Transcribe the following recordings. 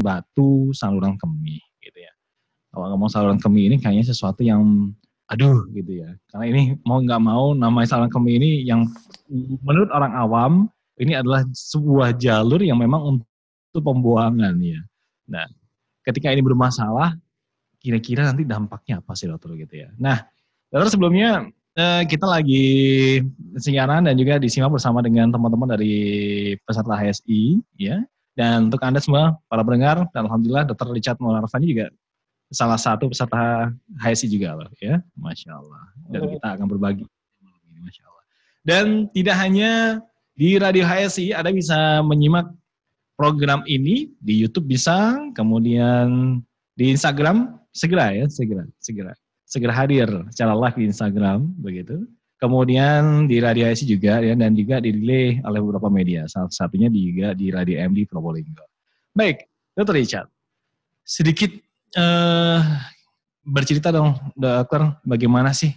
batu saluran kemih gitu ya. Kalau ngomong saluran kemih ini kayaknya sesuatu yang aduh gitu ya. Karena ini mau nggak mau namanya saluran kemih ini yang menurut orang awam ini adalah sebuah jalur yang memang untuk pembuangan ya. Nah, ketika ini bermasalah, kira-kira nanti dampaknya apa sih dokter gitu ya. Nah, dokter sebelumnya eh, kita lagi siaran dan juga disimak bersama dengan teman-teman dari peserta HSI ya. Dan untuk Anda semua para pendengar, dan Alhamdulillah Dr. Richard Maulana juga salah satu peserta HSI juga loh ya, Masya Allah. Dan kita akan berbagi. Masya Allah. Dan tidak hanya di Radio HSI, Anda bisa menyimak program ini di YouTube bisa, kemudian di Instagram segera ya, segera, segera, segera hadir secara live di Instagram begitu. Kemudian di Radio HSI juga ya dan juga di delay oleh beberapa media, salah satunya juga di Radio MD Probolinggo. Baik, Dr. Richard, sedikit uh, bercerita dong, dokter, bagaimana sih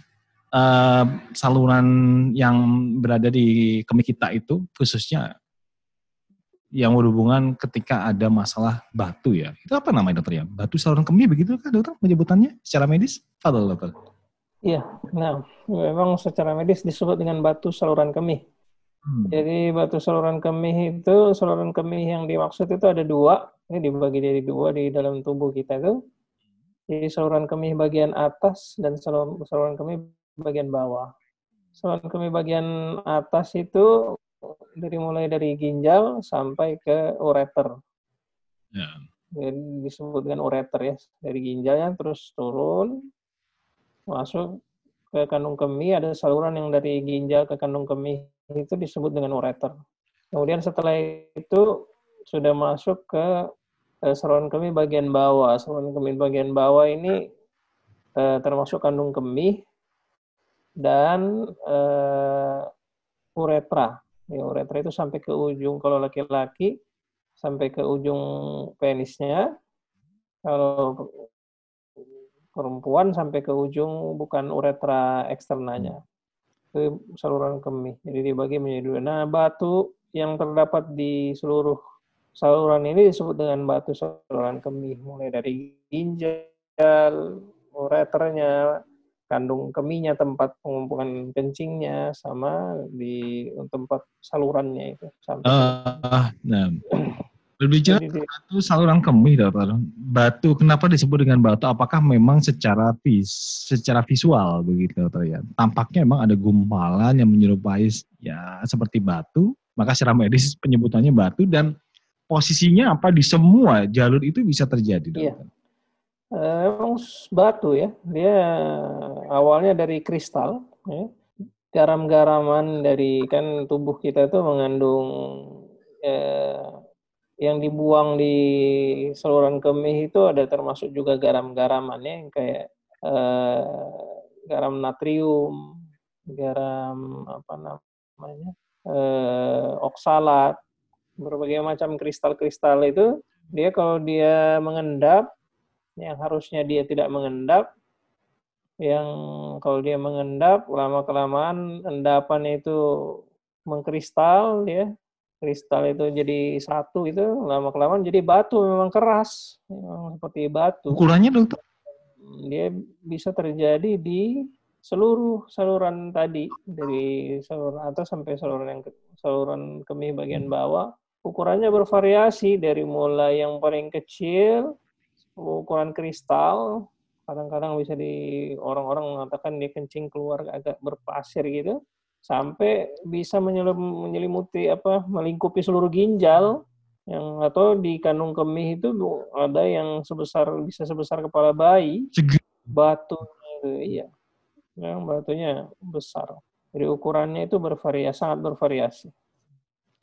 uh, saluran yang berada di kemih kita itu, khususnya yang berhubungan ketika ada masalah batu ya. Itu apa namanya dokter ya? Batu saluran kemih begitu kan dokter penyebutannya secara medis? Fadol dokter. Iya, nah memang secara medis disebut dengan batu saluran kemih. Hmm. Jadi batu saluran kemih itu saluran kemih yang dimaksud itu ada dua, ini dibagi jadi dua di dalam tubuh kita itu. Jadi saluran kemih bagian atas dan saluran, kemih bagian bawah. Saluran kemih bagian atas itu dari mulai dari ginjal sampai ke ureter. Ya. Jadi disebut dengan ureter ya, dari ginjalnya terus turun masuk ke kandung kemih ada saluran yang dari ginjal ke kandung kemih itu disebut dengan ureter. Kemudian setelah itu sudah masuk ke Eh, saluran kemih bagian bawah. Saluran kemih bagian bawah ini uh, termasuk kandung kemih dan uh, uretra. Ya, uretra itu sampai ke ujung kalau laki-laki sampai ke ujung penisnya. Kalau perempuan sampai ke ujung bukan uretra eksternanya. Itu saluran kemih. Jadi dibagi menjadi dua. Nah, batu yang terdapat di seluruh Saluran ini disebut dengan batu saluran kemih, mulai dari ginjal, ureternya, kandung kemihnya, tempat pengumpulan kencingnya, sama di tempat salurannya itu. Sampai uh, nah. Berbicara batu saluran kemih, dokter. Batu kenapa disebut dengan batu? Apakah memang secara vis, secara visual begitu, dokter ya? Tampaknya memang ada gumpalan yang menyerupai ya seperti batu. Maka secara medis penyebutannya batu dan posisinya apa di semua jalur itu bisa terjadi. Iya. Uh, emang batu ya, dia awalnya dari kristal, ya. garam-garaman dari kan tubuh kita itu mengandung eh, yang dibuang di saluran kemih itu ada termasuk juga garam-garamannya yang kayak eh, garam natrium, garam apa namanya, eh, oksalat, berbagai macam kristal-kristal itu. Dia kalau dia mengendap yang harusnya dia tidak mengendap yang kalau dia mengendap lama kelamaan endapan itu mengkristal ya kristal itu jadi satu itu lama kelamaan jadi batu memang keras memang seperti batu. Ukurannya dokter dia bisa terjadi di seluruh saluran tadi dari saluran atas sampai saluran yang saluran kemih bagian bawah. Ukurannya bervariasi dari mulai yang paling kecil, ukuran kristal, kadang-kadang bisa di orang-orang mengatakan dia kencing keluar agak berpasir gitu, sampai bisa menyelimuti apa melingkupi seluruh ginjal yang atau di kandung kemih itu ada yang sebesar bisa sebesar kepala bayi batu itu iya yang batunya besar jadi ukurannya itu bervariasi sangat bervariasi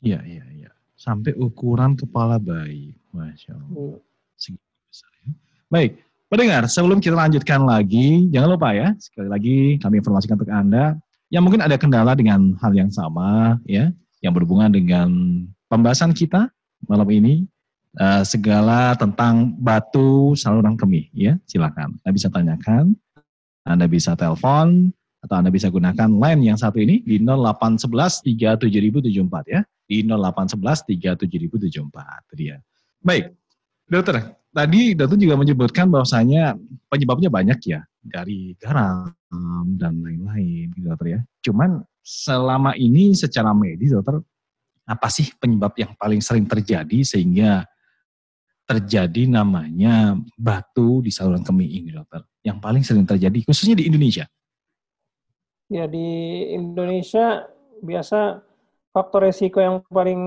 iya iya iya sampai ukuran kepala bayi. Masya Allah. Hmm. besar ya. Baik, pendengar, sebelum kita lanjutkan lagi, jangan lupa ya, sekali lagi kami informasikan untuk Anda, yang mungkin ada kendala dengan hal yang sama, ya, yang berhubungan dengan pembahasan kita malam ini, uh, segala tentang batu saluran kemih, ya, silakan. Anda bisa tanyakan, Anda bisa telepon, atau Anda bisa gunakan line yang satu ini di 0811 37074 ya di 0811 37074 itu dia. Baik. Dokter, tadi dokter juga menyebutkan bahwasanya penyebabnya banyak ya dari garam dan lain-lain, gitu, dokter ya. Cuman selama ini secara medis, dokter, apa sih penyebab yang paling sering terjadi sehingga terjadi namanya batu di saluran kemih ini, dokter? Yang paling sering terjadi, khususnya di Indonesia? Ya, di Indonesia biasa faktor resiko yang paling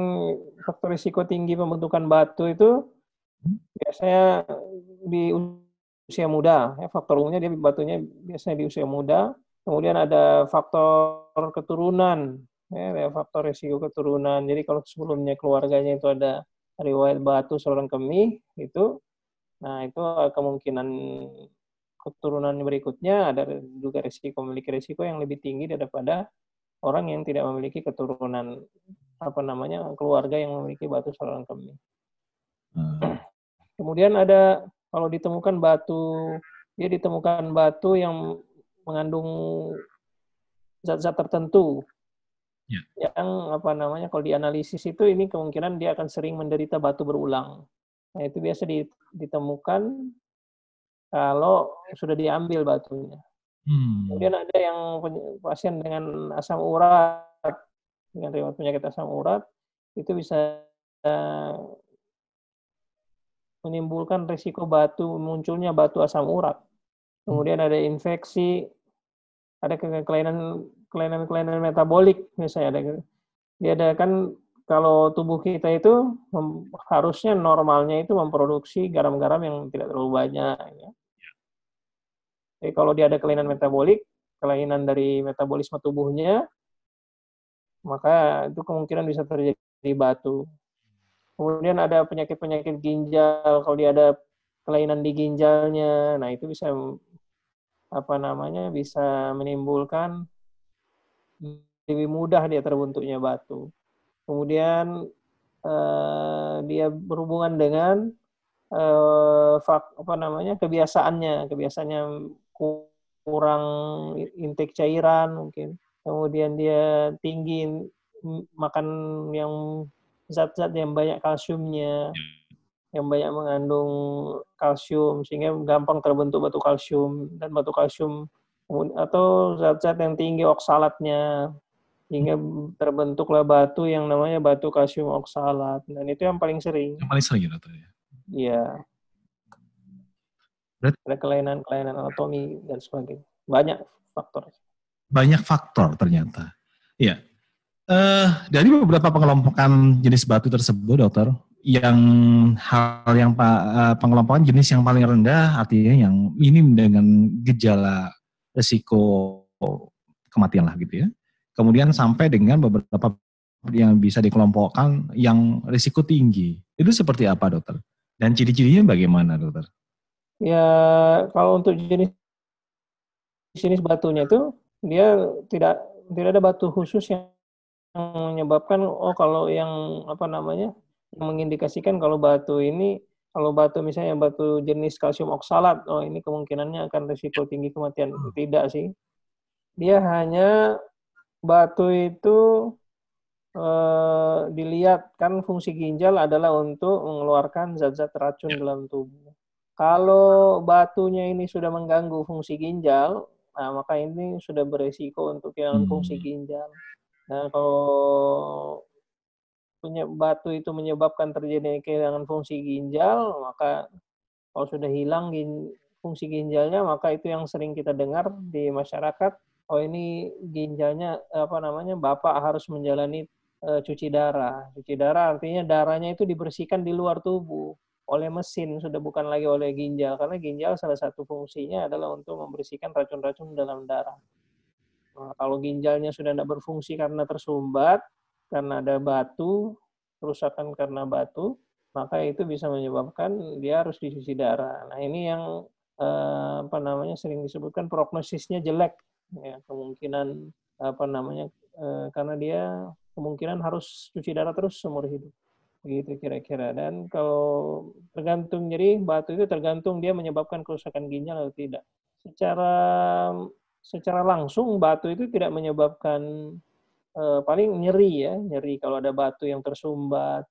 faktor resiko tinggi pembentukan batu itu biasanya di usia muda. Ya, faktor umumnya dia batunya biasanya di usia muda. Kemudian ada faktor keturunan, ya, faktor risiko keturunan. Jadi kalau sebelumnya keluarganya itu ada riwayat batu saluran kemih itu, nah itu kemungkinan keturunan berikutnya ada juga risiko memiliki risiko yang lebih tinggi daripada orang yang tidak memiliki keturunan apa namanya keluarga yang memiliki batu saluran kemih. Hmm. Kemudian ada kalau ditemukan batu, dia ditemukan batu yang mengandung zat-zat tertentu. Ya. Yang apa namanya kalau dianalisis itu ini kemungkinan dia akan sering menderita batu berulang. Nah, itu biasa ditemukan kalau sudah diambil batunya. Hmm. Kemudian ada yang pasien dengan asam urat, dengan riwayat penyakit asam urat, itu bisa menimbulkan risiko batu munculnya batu asam urat. Kemudian ada infeksi, ada kelainan kelainan kelainan metabolik misalnya ada dia ada kan kalau tubuh kita itu mem, harusnya normalnya itu memproduksi garam-garam yang tidak terlalu banyak. Ya. Jadi kalau dia ada kelainan metabolik, kelainan dari metabolisme tubuhnya, maka itu kemungkinan bisa terjadi batu. Kemudian ada penyakit-penyakit ginjal, kalau dia ada kelainan di ginjalnya, nah itu bisa apa namanya bisa menimbulkan lebih mudah dia terbentuknya batu. Kemudian eh, dia berhubungan dengan eh, fak, apa namanya kebiasaannya, kebiasaannya kurang intake cairan mungkin. Kemudian dia tinggi makan yang zat-zat yang banyak kalsiumnya, yang banyak mengandung kalsium sehingga gampang terbentuk batu kalsium dan batu kalsium atau zat-zat yang tinggi oksalatnya sehingga terbentuklah batu yang namanya batu kalsium oksalat dan itu yang paling sering. Yang paling sering ya ya. Iya. Ada kelainan-kelainan anatomi dan sebagainya. Banyak faktor. Banyak faktor ternyata. Iya. Uh, dari beberapa pengelompokan jenis batu tersebut, dokter, yang hal yang uh, pengelompokan jenis yang paling rendah artinya yang minim dengan gejala resiko kematian lah gitu ya. Kemudian sampai dengan beberapa yang bisa dikelompokkan yang risiko tinggi. Itu seperti apa, dokter? Dan ciri-cirinya bagaimana, dokter? Ya, kalau untuk jenis jenis batunya itu dia tidak tidak ada batu khusus yang menyebabkan oh kalau yang apa namanya yang mengindikasikan kalau batu ini kalau batu misalnya batu jenis kalsium oksalat oh ini kemungkinannya akan risiko tinggi kematian hmm. tidak sih dia hanya batu itu eh, dilihat kan fungsi ginjal adalah untuk mengeluarkan zat-zat racun dalam tubuh kalau batunya ini sudah mengganggu fungsi ginjal nah maka ini sudah beresiko untuk kehilangan hmm. fungsi ginjal Nah, kalau batu itu menyebabkan terjadi kehilangan fungsi ginjal, maka kalau sudah hilang fungsi ginjalnya, maka itu yang sering kita dengar di masyarakat. Oh ini ginjalnya apa namanya bapak harus menjalani uh, cuci darah. Cuci darah artinya darahnya itu dibersihkan di luar tubuh oleh mesin sudah bukan lagi oleh ginjal karena ginjal salah satu fungsinya adalah untuk membersihkan racun-racun dalam darah. Nah, kalau ginjalnya sudah tidak berfungsi karena tersumbat, karena ada batu, kerusakan karena batu, maka itu bisa menyebabkan dia harus dicuci darah. Nah ini yang eh, apa namanya sering disebutkan prognosisnya jelek, ya, kemungkinan apa namanya eh, karena dia kemungkinan harus cuci darah terus seumur hidup. Begitu kira-kira. Dan kalau tergantung jadi batu itu tergantung dia menyebabkan kerusakan ginjal atau tidak. Secara secara langsung batu itu tidak menyebabkan eh, paling nyeri ya, nyeri kalau ada batu yang tersumbat.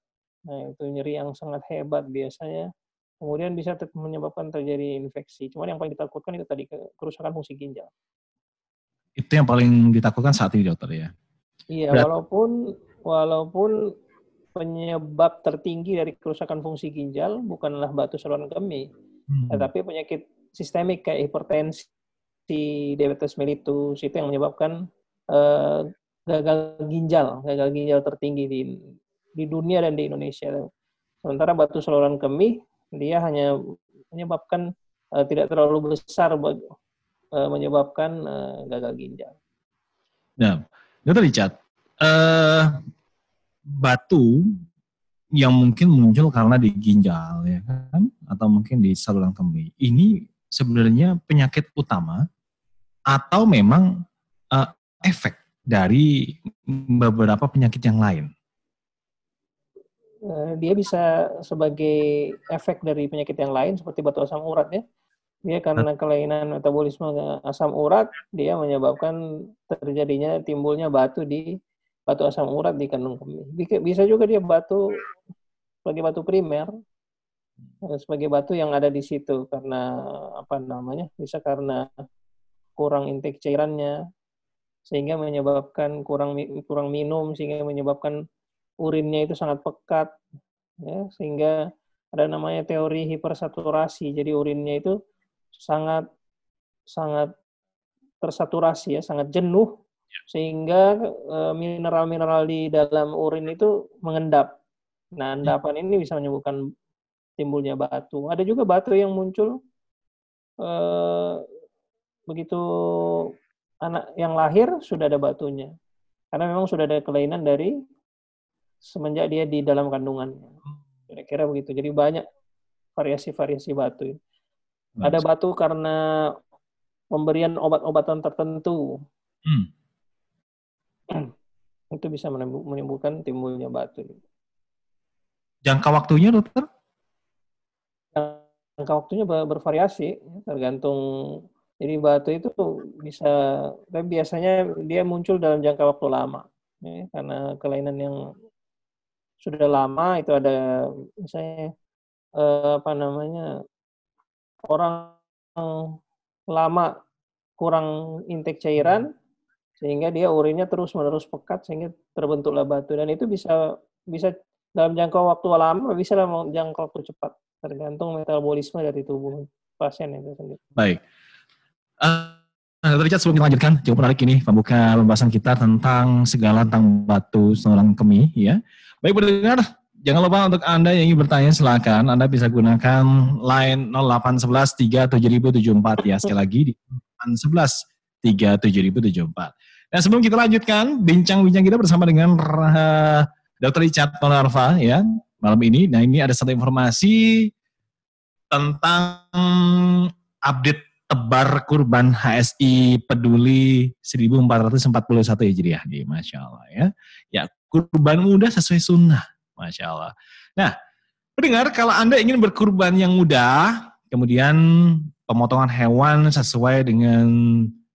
Nah, itu nyeri yang sangat hebat biasanya kemudian bisa menyebabkan terjadi infeksi. Cuma yang paling ditakutkan itu tadi kerusakan fungsi ginjal. Itu yang paling ditakutkan saat ini dokter ya. Iya, Berat. walaupun walaupun penyebab tertinggi dari kerusakan fungsi ginjal bukanlah batu saluran kemih, hmm. tetapi penyakit sistemik kayak hipertensi, diabetes mellitus itu yang menyebabkan uh, gagal ginjal, gagal ginjal tertinggi di di dunia dan di Indonesia. Sementara batu saluran kemih dia hanya menyebabkan uh, tidak terlalu besar uh, menyebabkan uh, gagal ginjal. Nah, Dokter Richard, uh, batu yang mungkin muncul karena di ginjal ya kan atau mungkin di saluran kemih. Ini sebenarnya penyakit utama atau memang uh, efek dari beberapa penyakit yang lain? Eh, dia bisa sebagai efek dari penyakit yang lain seperti batu asam urat ya. Dia karena kelainan metabolisme asam urat, dia menyebabkan terjadinya timbulnya batu di batu asam urat di kandung kemih. Bisa juga dia batu sebagai batu primer, eh, sebagai batu yang ada di situ karena apa namanya? Bisa karena kurang intake cairannya sehingga menyebabkan kurang kurang minum sehingga menyebabkan urinnya itu sangat pekat ya sehingga ada namanya teori hipersaturasi. Jadi urinnya itu sangat sangat tersaturasi ya, sangat jenuh sehingga eh, mineral-mineral di dalam urin itu mengendap. Nah, endapan ini bisa menyebabkan timbulnya batu. Ada juga batu yang muncul eh, begitu anak yang lahir sudah ada batunya. Karena memang sudah ada kelainan dari semenjak dia di dalam kandungannya. Kira-kira begitu. Jadi banyak variasi-variasi batu. Ada batu karena pemberian obat-obatan tertentu. Hmm itu bisa menimbulkan timbulnya batu. Jangka waktunya, dokter? Jangka waktunya bervariasi, tergantung. Jadi batu itu bisa, tapi biasanya dia muncul dalam jangka waktu lama, ya, karena kelainan yang sudah lama itu ada misalnya eh, apa namanya orang lama kurang intake cairan sehingga dia urinnya terus menerus pekat sehingga terbentuklah batu dan itu bisa bisa dalam jangka waktu lama bisa dalam jangka waktu cepat tergantung metabolisme dari tubuh pasien itu sendiri. Baik. Uh, Richard sebelum kita lanjutkan cukup menarik ini pembuka pembahasan kita tentang segala tentang batu seorang kemih ya. Baik pendengar, jangan lupa untuk Anda yang ingin bertanya silakan Anda bisa gunakan line 0811 37074 ya sekali lagi di 0811 37074. Nah sebelum kita lanjutkan bincang-bincang kita bersama dengan uh, Dr. Richard Tonarva ya malam ini. Nah ini ada satu informasi tentang update tebar kurban HSI Peduli 1441 Hijriah nih, Masya Allah ya. Ya kurban mudah sesuai sunnah, Masya Allah. Nah, pendengar kalau Anda ingin berkurban yang mudah, kemudian pemotongan hewan sesuai dengan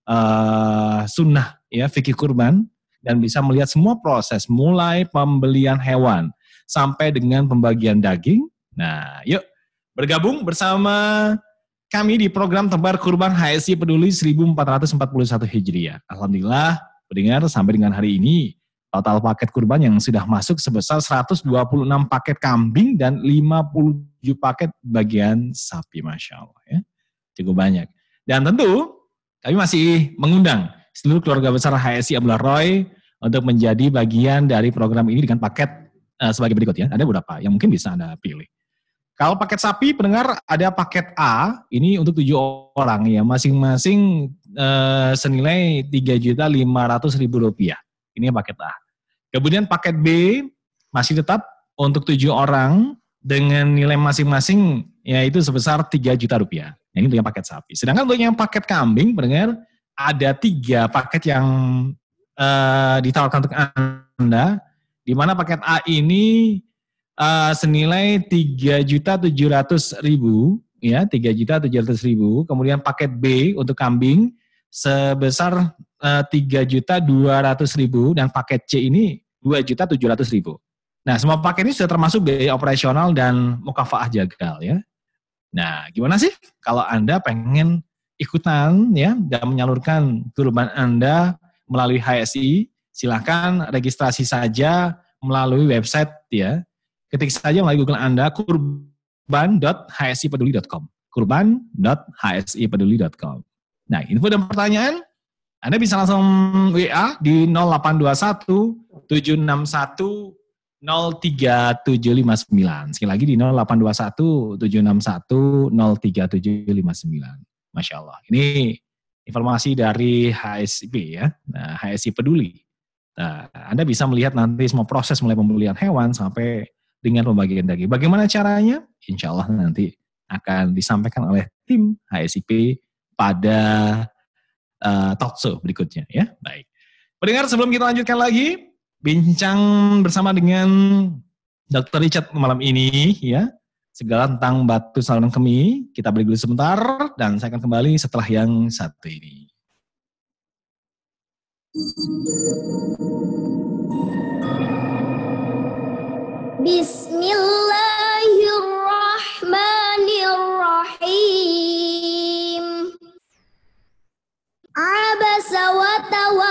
uh, sunnah ya fikih kurban dan bisa melihat semua proses mulai pembelian hewan sampai dengan pembagian daging. Nah, yuk bergabung bersama kami di program Tebar Kurban HSI Peduli 1441 Hijriah. Alhamdulillah, pendengar sampai dengan hari ini total paket kurban yang sudah masuk sebesar 126 paket kambing dan 57 paket bagian sapi, Masya Allah. Ya. Cukup banyak. Dan tentu kami masih mengundang seluruh keluarga besar HSI Abdullah Roy untuk menjadi bagian dari program ini dengan paket uh, sebagai berikut ya. Ada beberapa yang mungkin bisa Anda pilih. Kalau paket sapi pendengar ada paket A ini untuk tujuh orang ya masing-masing uh, senilai tiga juta lima ratus ribu rupiah. Ini paket A. Kemudian paket B masih tetap untuk tujuh orang dengan nilai masing-masing yaitu sebesar tiga juta rupiah. Ini untuk yang paket sapi. Sedangkan untuk yang paket kambing pendengar ada tiga paket yang uh, ditawarkan untuk Anda, di mana paket A ini uh, senilai tiga juta tujuh ratus ribu, ya tiga juta tujuh ratus ribu. Kemudian paket B untuk kambing sebesar eh, tiga juta dua ratus ribu dan paket C ini dua juta tujuh ratus ribu. Nah, semua paket ini sudah termasuk biaya operasional dan mukafaah jagal ya. Nah, gimana sih kalau Anda pengen ikutan ya dan menyalurkan kurban Anda melalui HSI, silakan registrasi saja melalui website ya. Ketik saja melalui Google Anda kurban.hsipeduli.com. kurban.hsipeduli.com. Nah, info dan pertanyaan Anda bisa langsung WA di 0821 761 03759. Sekali lagi di 0821 761 03759. Masya Allah. Ini informasi dari HSIP ya, nah, HSI Peduli. Nah, Anda bisa melihat nanti semua proses mulai pembelian hewan sampai dengan pembagian daging. Bagaimana caranya? Insya Allah nanti akan disampaikan oleh tim HSIP pada uh, talk show berikutnya ya. Baik. Pendengar sebelum kita lanjutkan lagi, bincang bersama dengan Dr. Richard malam ini ya segala tentang batu saluran kemih. Kita beri dulu sebentar dan saya akan kembali setelah yang satu ini. Bismillahirrahmanirrahim. Abasa wa tawalla.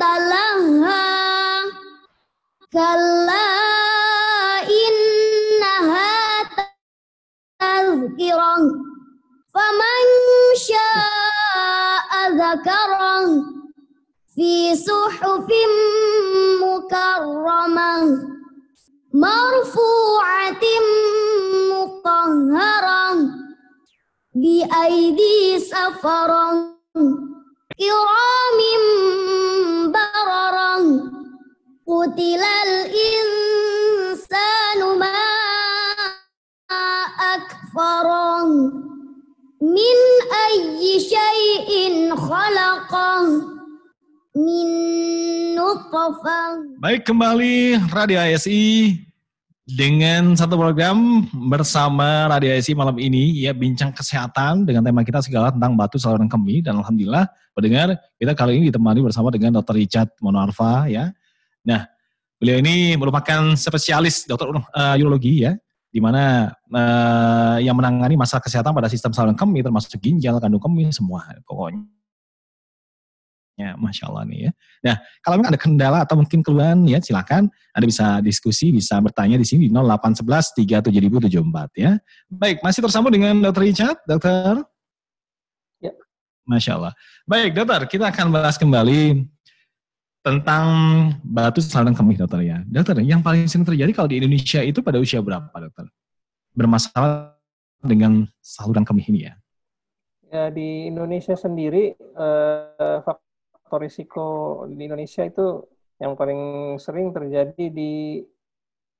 talaha kala innaha tazkirah faman syaa'a zakarah fi suhufin mukarramah. Marfu'atin muqahharah bi aidi safarang kiramim bararang kutilal insanu ma akfarang Min ayyi syai'in khalaqang Min nutfah Baik kembali Radio ASI dengan satu program bersama Radio ASI malam ini ya bincang kesehatan dengan tema kita segala tentang batu saluran kemih dan alhamdulillah pendengar kita kali ini ditemani bersama dengan Dr. Richard Monarva ya. Nah, beliau ini merupakan spesialis dokter uh, urologi ya di mana uh, yang menangani masalah kesehatan pada sistem saluran kemih termasuk ginjal, kandung kemih semua pokoknya. Ya, Masya Allah nih ya. Nah, kalau memang ada kendala atau mungkin keluhan ya silakan Anda bisa diskusi, bisa bertanya di sini di 0811 37074 ya. Baik, masih tersambung dengan Dr. Richard, Dokter. Ya. Masya Allah. Baik, Dokter, kita akan bahas kembali tentang batu saluran kemih dokter ya. Dokter, yang paling sering terjadi kalau di Indonesia itu pada usia berapa dokter? Bermasalah dengan saluran kemih ini ya? Ya di Indonesia sendiri eh, faktor risiko di Indonesia itu yang paling sering terjadi di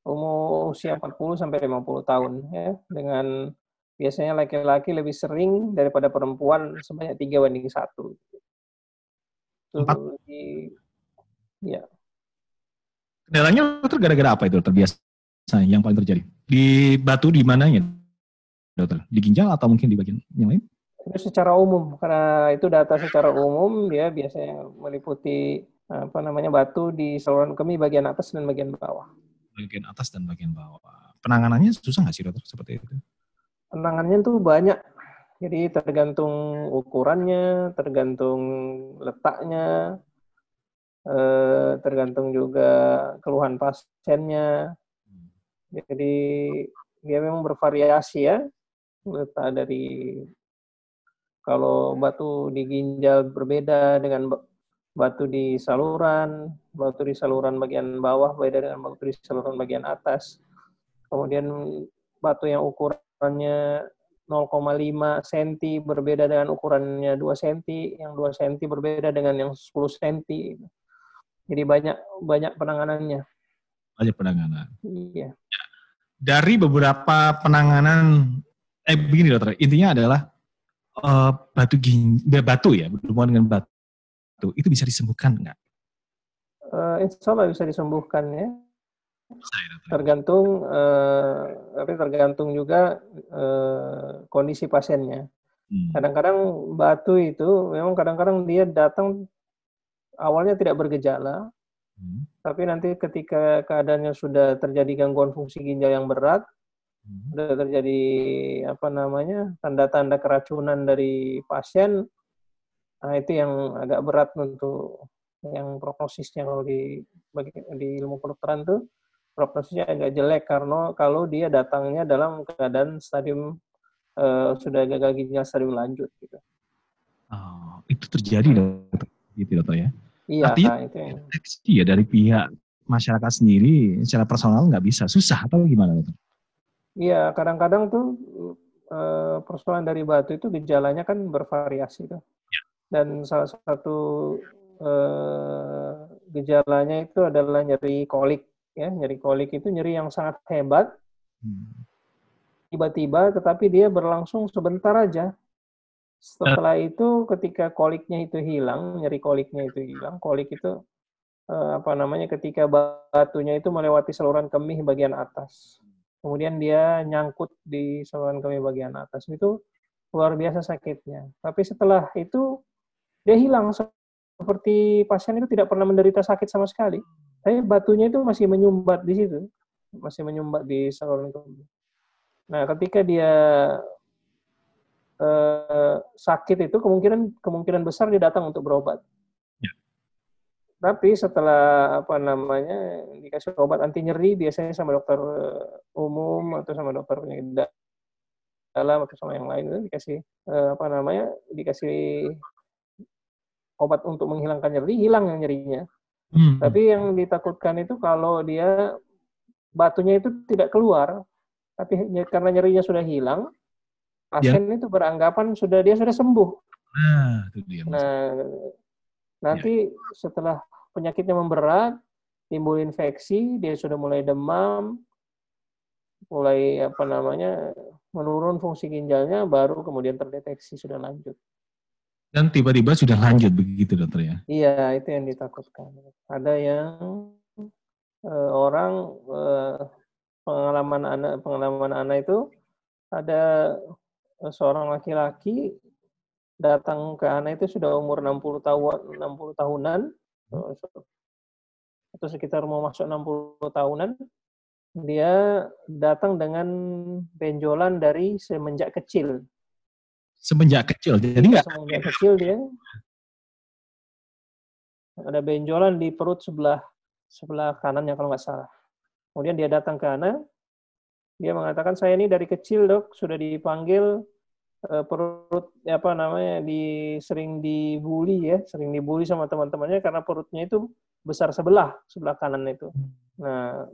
umur usia 40 sampai 50 tahun ya dengan biasanya laki-laki lebih sering daripada perempuan sebanyak tiga banding satu. Empat, Ya. Kendalanya dokter gara-gara apa itu terbiasa yang paling terjadi? Di batu di mananya dokter? Di ginjal atau mungkin di bagian yang lain? Itu secara umum karena itu data secara umum dia biasanya meliputi apa namanya batu di saluran kemih bagian atas dan bagian bawah. Bagian atas dan bagian bawah. Penanganannya susah nggak sih dokter seperti itu? Penanganannya tuh banyak. Jadi tergantung ukurannya, tergantung letaknya, eh, tergantung juga keluhan pasiennya. Jadi dia memang bervariasi ya, letak dari kalau batu di ginjal berbeda dengan batu di saluran, batu di saluran bagian bawah beda dengan batu di saluran bagian atas. Kemudian batu yang ukurannya 0,5 cm berbeda dengan ukurannya 2 cm, yang 2 cm berbeda dengan yang 10 cm. Jadi banyak banyak penanganannya. Banyak penanganan. Iya. Dari beberapa penanganan eh begini dokter, intinya adalah uh, batu gin, batu ya, berhubungan dengan batu, itu bisa disembuhkan nggak? Uh, insya Allah bisa disembuhkan ya. Tergantung, uh, tapi tergantung juga uh, kondisi pasiennya. Hmm. Kadang-kadang hmm. batu itu memang kadang-kadang dia datang awalnya tidak bergejala, hmm. tapi nanti ketika keadaannya sudah terjadi gangguan fungsi ginjal yang berat, hmm. sudah terjadi apa namanya tanda-tanda keracunan dari pasien, nah itu yang agak berat untuk yang prognosisnya kalau di bagi, di ilmu kedokteran tuh prognosisnya agak jelek karena kalau dia datangnya dalam keadaan stadium uh, sudah gagal ginjal stadium lanjut gitu. Oh, itu terjadi dokter, gitu dokter ya? Iya, Artinya itu deteksi ya dari pihak masyarakat sendiri secara personal nggak bisa, susah atau gimana dokter? Iya, kadang-kadang tuh uh, persoalan dari batu itu gejalanya kan bervariasi tuh. Ya. Dan salah satu uh, gejalanya itu adalah nyeri kolik ya nyeri kolik itu nyeri yang sangat hebat hmm. tiba-tiba tetapi dia berlangsung sebentar aja setelah itu ketika koliknya itu hilang nyeri koliknya itu hilang kolik itu eh, apa namanya ketika batunya itu melewati saluran kemih bagian atas kemudian dia nyangkut di saluran kemih bagian atas. Itu luar biasa sakitnya. Tapi setelah itu dia hilang. Seperti pasien itu tidak pernah menderita sakit sama sekali. Tapi batunya itu masih menyumbat di situ, masih menyumbat di saluran kemih. Nah, ketika dia eh, sakit itu kemungkinan kemungkinan besar dia datang untuk berobat. Ya. Tapi setelah apa namanya dikasih obat anti nyeri biasanya sama dokter eh, umum atau sama dokter penyakit dalam atau sama yang lain itu dikasih eh, apa namanya dikasih obat untuk menghilangkan nyeri hilang yang nyerinya Hmm. Tapi yang ditakutkan itu kalau dia batunya itu tidak keluar, tapi karena nyerinya sudah hilang, pasien ya. itu beranggapan sudah dia sudah sembuh. Nah, itu dia. Nah, nanti ya. setelah penyakitnya memberat, timbul infeksi, dia sudah mulai demam, mulai apa namanya menurun fungsi ginjalnya, baru kemudian terdeteksi sudah lanjut. Dan tiba-tiba sudah lanjut begitu dokter ya? Iya, itu yang ditakutkan. Ada yang uh, orang uh, pengalaman anak pengalaman anak itu ada seorang laki-laki datang ke anak itu sudah umur 60 tahun 60 tahunan. Atau sekitar mau masuk 60 tahunan dia datang dengan benjolan dari semenjak kecil. Semenjak kecil. Jadi nggak semenjak kecil dia. Ada benjolan di perut sebelah sebelah kanannya kalau nggak salah. Kemudian dia datang ke Ana, dia mengatakan saya ini dari kecil dok. Sudah dipanggil uh, perut apa namanya di sering dibully ya, sering dibully sama teman-temannya karena perutnya itu besar sebelah sebelah kanan itu. Nah,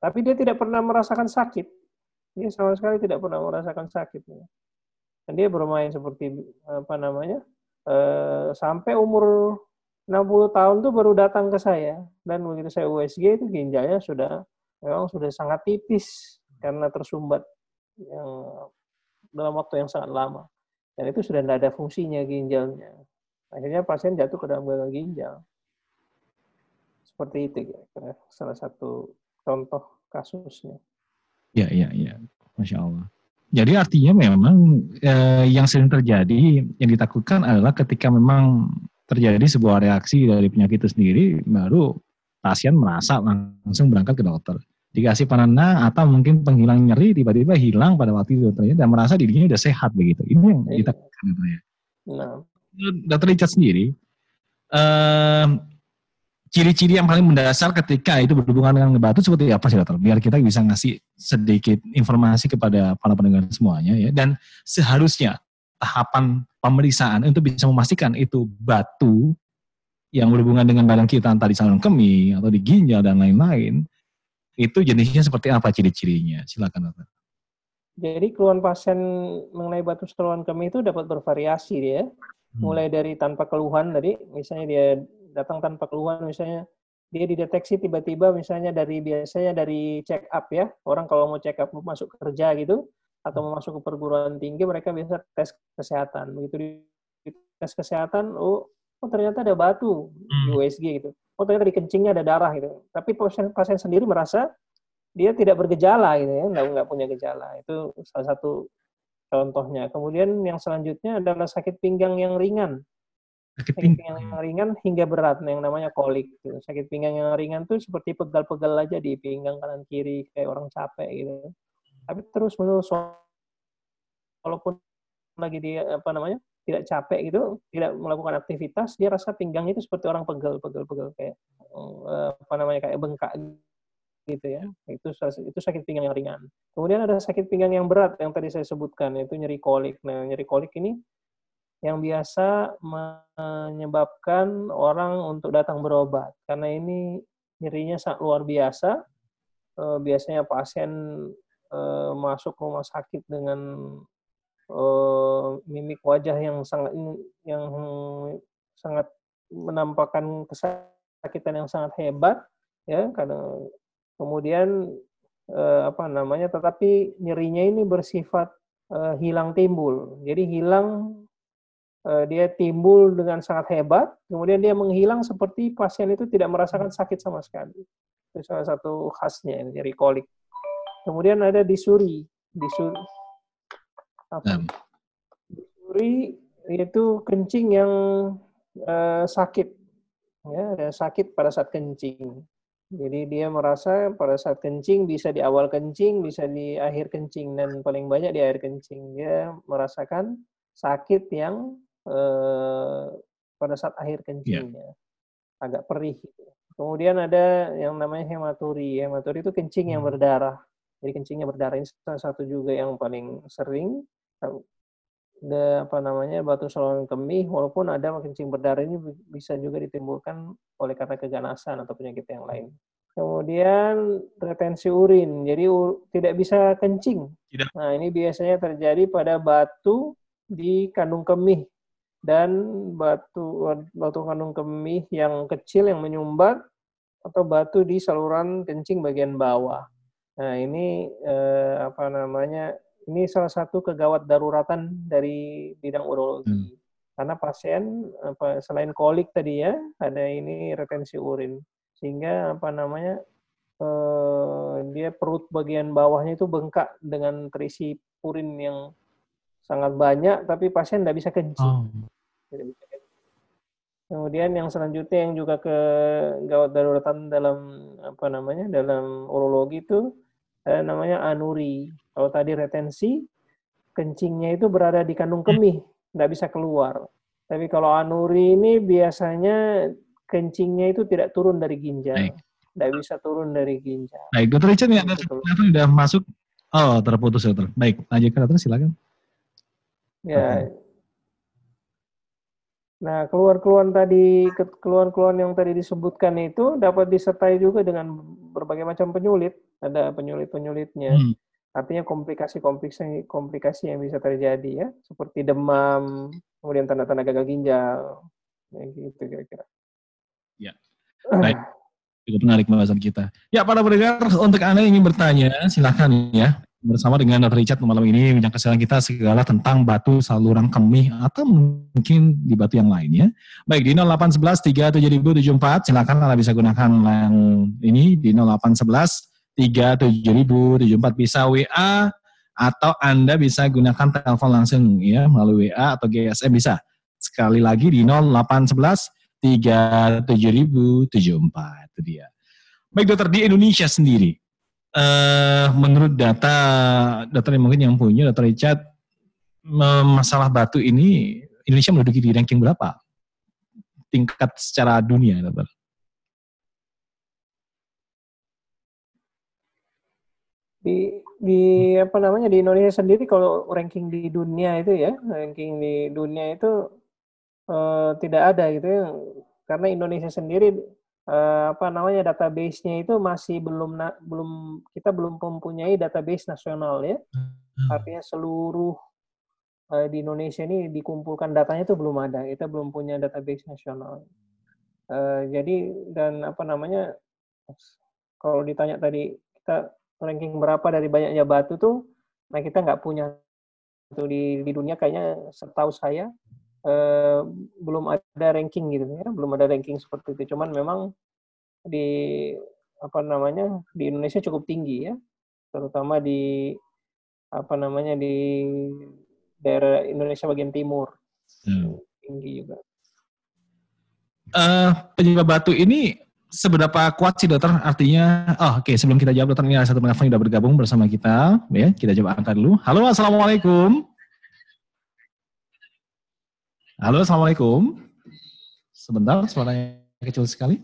tapi dia tidak pernah merasakan sakit. Dia sama sekali tidak pernah merasakan sakit. Dan dia bermain seperti apa namanya uh, sampai umur 60 tahun tuh baru datang ke saya dan begitu saya USG itu ginjalnya sudah memang sudah sangat tipis karena tersumbat yang dalam waktu yang sangat lama. Dan itu sudah tidak ada fungsinya ginjalnya. Akhirnya pasien jatuh ke dalam gagal ginjal. Seperti itu ya salah satu contoh kasusnya. Ya ya ya. Masya Allah. Jadi artinya memang eh, yang sering terjadi yang ditakutkan adalah ketika memang terjadi sebuah reaksi dari penyakit itu sendiri, baru pasien merasa langsung berangkat ke dokter. Dikasih penenang atau mungkin penghilang nyeri tiba-tiba hilang pada waktu itu dokternya dan merasa dirinya sudah sehat begitu. Ini yang ditakutkan dokternya. Nah. Dokter Richard sendiri, eh, ciri-ciri yang paling mendasar ketika itu berhubungan dengan batu seperti apa sih dokter? Biar kita bisa ngasih sedikit informasi kepada para pendengar semuanya ya. Dan seharusnya tahapan pemeriksaan untuk bisa memastikan itu batu yang berhubungan dengan badan kita entah di saluran kemih atau di ginjal dan lain-lain, itu jenisnya seperti apa ciri-cirinya? Silakan dokter. Jadi keluhan pasien mengenai batu saluran kemih itu dapat bervariasi dia. Hmm. Mulai dari tanpa keluhan tadi, misalnya dia datang tanpa keluhan, misalnya dia dideteksi tiba-tiba misalnya dari biasanya dari check up ya. Orang kalau mau check up masuk kerja gitu atau mau masuk ke perguruan tinggi mereka biasa tes kesehatan. Begitu di tes kesehatan, oh, oh ternyata ada batu di hmm. USG gitu. Oh ternyata di kencingnya ada darah gitu. Tapi pasien, pasien sendiri merasa dia tidak bergejala gitu ya, nggak, nggak punya gejala. Itu salah satu contohnya. Kemudian yang selanjutnya adalah sakit pinggang yang ringan. Sakit pinggang yang ringan hingga berat, yang namanya kolik. Gitu. Sakit pinggang yang ringan tuh seperti pegal-pegal aja di pinggang kanan kiri kayak orang capek gitu. Tapi terus menerus walaupun lagi dia apa namanya tidak capek gitu, tidak melakukan aktivitas, dia rasa pinggang itu seperti orang pegel-pegel-pegel kayak eh, apa namanya kayak bengkak gitu ya. Itu itu sakit pinggang yang ringan. Kemudian ada sakit pinggang yang berat yang tadi saya sebutkan yaitu nyeri kolik. Nah, nyeri kolik ini yang biasa menyebabkan orang untuk datang berobat karena ini nyerinya sangat luar biasa. Eh, biasanya pasien eh, masuk rumah sakit dengan eh, mimik wajah yang sangat yang sangat menampakkan kesakitan yang sangat hebat ya. Karena kemudian eh, apa namanya tetapi nyerinya ini bersifat eh, hilang timbul. Jadi hilang eh, dia timbul dengan sangat hebat kemudian dia menghilang seperti pasien itu tidak merasakan sakit sama sekali. Itu salah satu khasnya nyeri kolik. Kemudian ada disuri. Disuri apa? disuri itu kencing yang eh, sakit ya sakit pada saat kencing jadi dia merasa pada saat kencing bisa di awal kencing, bisa di akhir kencing dan paling banyak di akhir kencing. Dia merasakan sakit yang eh, pada saat akhir kencingnya. Yeah. Agak perih. Gitu. Kemudian ada yang namanya hematuri. Hematuri itu kencing yang hmm. berdarah. Jadi kencingnya berdarah ini salah satu juga yang paling sering ada apa namanya batu saluran kemih walaupun ada kencing berdarah ini bisa juga ditimbulkan oleh karena keganasan atau penyakit yang lain. Kemudian retensi urin, jadi ur, tidak bisa kencing. Tidak. Nah ini biasanya terjadi pada batu di kandung kemih dan batu batu kandung kemih yang kecil yang menyumbat atau batu di saluran kencing bagian bawah. Nah ini eh, apa namanya ini salah satu kegawat daruratan dari bidang urologi. Hmm. Karena pasien apa selain kolik tadi ya, ada ini retensi urin. Sehingga apa namanya? Eh, dia perut bagian bawahnya itu bengkak dengan terisi urin yang sangat banyak tapi pasien tidak bisa kencing. Oh. Kemudian yang selanjutnya yang juga ke gawat daruratan dalam apa namanya dalam urologi itu eh, namanya anuri. Kalau tadi retensi, kencingnya itu berada di kandung kemih, nggak bisa keluar. Tapi kalau anuri ini biasanya kencingnya itu tidak turun dari ginjal. Baik. Nggak bisa turun dari ginjal. Baik, dokter Richard ada sudah masuk. Oh, terputus dokter. Baik, lanjutkan dokter, silakan. Ya, Nah, keluhan-keluhan tadi, keluhan-keluhan yang tadi disebutkan itu dapat disertai juga dengan berbagai macam penyulit. Ada penyulit-penyulitnya. Hmm. Artinya komplikasi-komplikasi komplikasi yang bisa terjadi ya, seperti demam, kemudian tanda-tanda gagal ginjal, ya, gitu kira-kira. Ya, baik. Cukup menarik pembahasan kita. Ya, para pendengar, untuk Anda yang ingin bertanya, silakan ya bersama dengan Dr. Richard malam ini yang kesalahan kita segala tentang batu saluran kemih atau mungkin di batu yang lainnya. Baik di 0811 37074 silakan Anda bisa gunakan yang ini di 0811 37074 bisa WA atau Anda bisa gunakan telepon langsung ya melalui WA atau GSM bisa. Sekali lagi di 0811 37074 itu dia. Baik dokter di Indonesia sendiri uh, menurut data data yang mungkin yang punya data Richard masalah batu ini Indonesia menduduki di ranking berapa tingkat secara dunia dokter? Di di apa namanya di Indonesia sendiri kalau ranking di dunia itu ya ranking di dunia itu uh, tidak ada gitu ya karena Indonesia sendiri uh, apa namanya database-nya itu masih belum na, belum kita belum mempunyai database nasional ya. Hmm. Artinya seluruh uh, di Indonesia ini dikumpulkan datanya itu belum ada. Kita belum punya database nasional. Uh, jadi dan apa namanya kalau ditanya tadi kita ranking berapa dari banyaknya batu tuh, nah kita nggak punya itu di di dunia kayaknya setahu saya eh, belum ada ranking gitu ya, belum ada ranking seperti itu. Cuman memang di apa namanya di Indonesia cukup tinggi ya, terutama di apa namanya di daerah Indonesia bagian timur hmm. tinggi juga. Uh, penyebab batu ini seberapa kuat sih dokter? Artinya, oh oke okay, sebelum kita jawab dokter ini ada satu penelpon sudah bergabung bersama kita, ya kita coba angkat dulu. Halo, assalamualaikum. Halo, Assalamualaikum. Sebentar, suaranya kecil sekali.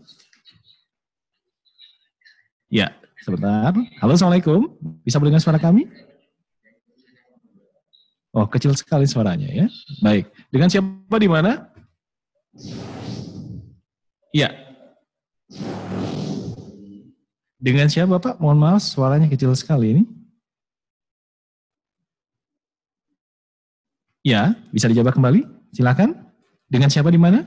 Ya, sebentar. Halo, Assalamualaikum. Bisa mendengar suara kami? Oh, kecil sekali suaranya ya. Baik. Dengan siapa di mana? Iya. Dengan siapa Pak? Mohon maaf, suaranya kecil sekali ini. Ya, bisa dijawab kembali? Silakan. Dengan siapa di mana?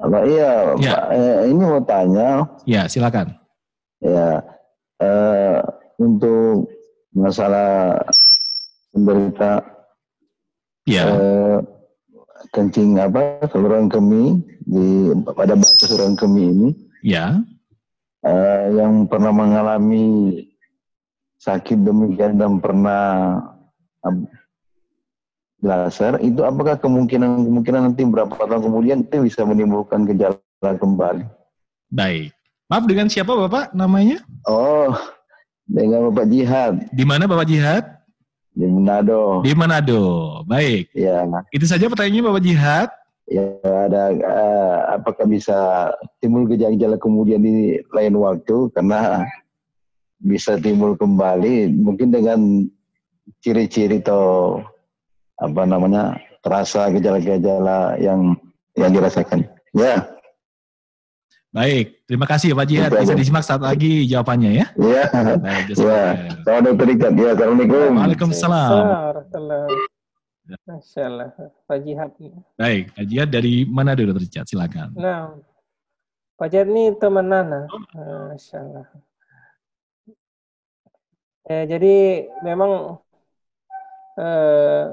Halo, iya, ya. Pak, eh, ini mau tanya. Ya, silakan. Ya, eh, untuk masalah penderita ya. eh, kencing apa saluran kemih di pada batu saluran kemih ini. Ya. Eh, yang pernah mengalami sakit demikian dan pernah laser itu apakah kemungkinan kemungkinan nanti berapa tahun kemudian itu bisa menimbulkan gejala kembali? Baik. Maaf dengan siapa Bapak namanya? Oh, dengan Bapak Jihad. Di mana Bapak Jihad? Di Manado. Di Manado. Baik. Ya. Itu saja pertanyaannya Bapak Jihad. Ya, ada uh, apakah bisa timbul gejala-gejala kemudian di lain waktu karena bisa timbul kembali mungkin dengan ciri-ciri atau apa namanya terasa gejala-gejala yang yang dirasakan. Ya. Baik, terima kasih Pak Jihad. Bisa disimak saat lagi jawabannya ya. Iya. Ya. Selamat dokter Ikat. Ya, Assalamualaikum. Waalaikumsalam. Masya Allah, Pak Jihad. Baik, Pak Jihad dari mana dulu Jihad? Silakan. Nah, Pak Jihad ini teman Nana. Masya Allah. Eh, jadi memang eh,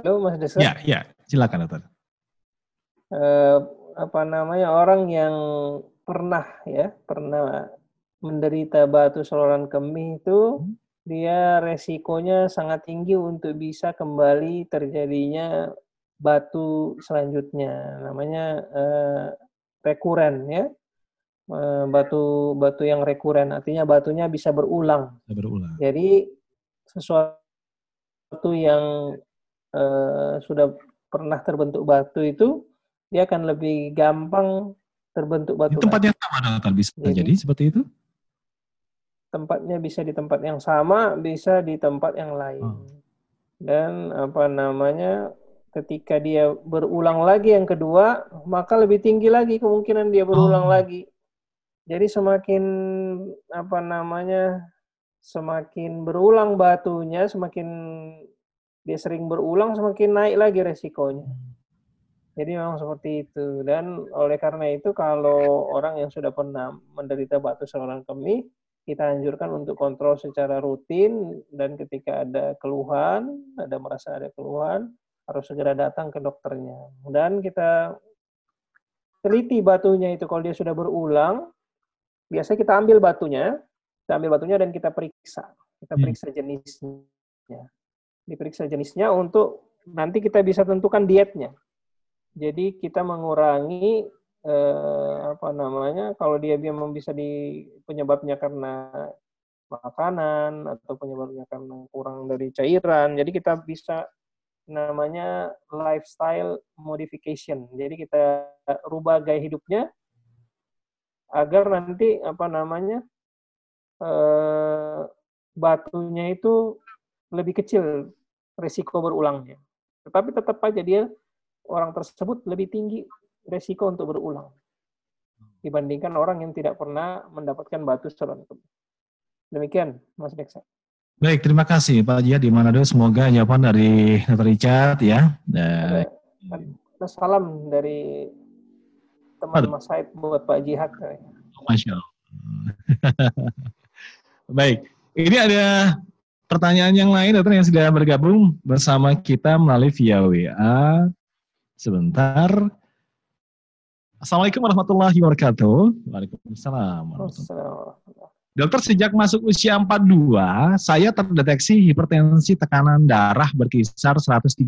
Halo Mas Desa. Ya, ya, silakan dokter. Uh, apa namanya orang yang pernah ya pernah menderita batu saluran kemih itu hmm. Dia resikonya sangat tinggi untuk bisa kembali terjadinya batu selanjutnya namanya uh, rekuren ya uh, batu batu yang rekuren artinya batunya bisa berulang. berulang. Jadi sesuatu yang uh, sudah pernah terbentuk batu itu dia akan lebih gampang terbentuk batu. Di tempat yang sama bisa Jadi, terjadi seperti itu? Tempatnya bisa di tempat yang sama, bisa di tempat yang lain. Oh. Dan apa namanya? Ketika dia berulang lagi yang kedua, maka lebih tinggi lagi kemungkinan dia berulang oh. lagi. Jadi semakin apa namanya? Semakin berulang batunya, semakin dia sering berulang semakin naik lagi resikonya. Jadi memang seperti itu. Dan oleh karena itu kalau orang yang sudah pernah menderita batu saluran kemih, kita anjurkan untuk kontrol secara rutin dan ketika ada keluhan, ada merasa ada keluhan, harus segera datang ke dokternya. Dan kita teliti batunya itu kalau dia sudah berulang, biasanya kita ambil batunya, kita ambil batunya dan kita periksa. Kita hmm. periksa jenisnya diperiksa jenisnya untuk nanti kita bisa tentukan dietnya. Jadi kita mengurangi eh, apa namanya kalau dia memang bisa di penyebabnya karena makanan atau penyebabnya karena kurang dari cairan. Jadi kita bisa namanya lifestyle modification. Jadi kita rubah gaya hidupnya agar nanti apa namanya eh, batunya itu lebih kecil risiko berulangnya. Tetapi tetap aja dia orang tersebut lebih tinggi resiko untuk berulang dibandingkan orang yang tidak pernah mendapatkan batu saluran kemih. Demikian, Mas Deksa. Baik, terima kasih Pak Jihad di Manado. Semoga jawaban dari Dr. Richard ya. Dan... Ada, salam dari teman Mas Said buat Pak Jihad. Masya Allah. Baik, ini ada pertanyaan yang lain dokter yang sudah bergabung bersama kita melalui via WA. Sebentar. Assalamualaikum warahmatullahi wabarakatuh. Waalaikumsalam. Dokter, sejak masuk usia 42, saya terdeteksi hipertensi tekanan darah berkisar 130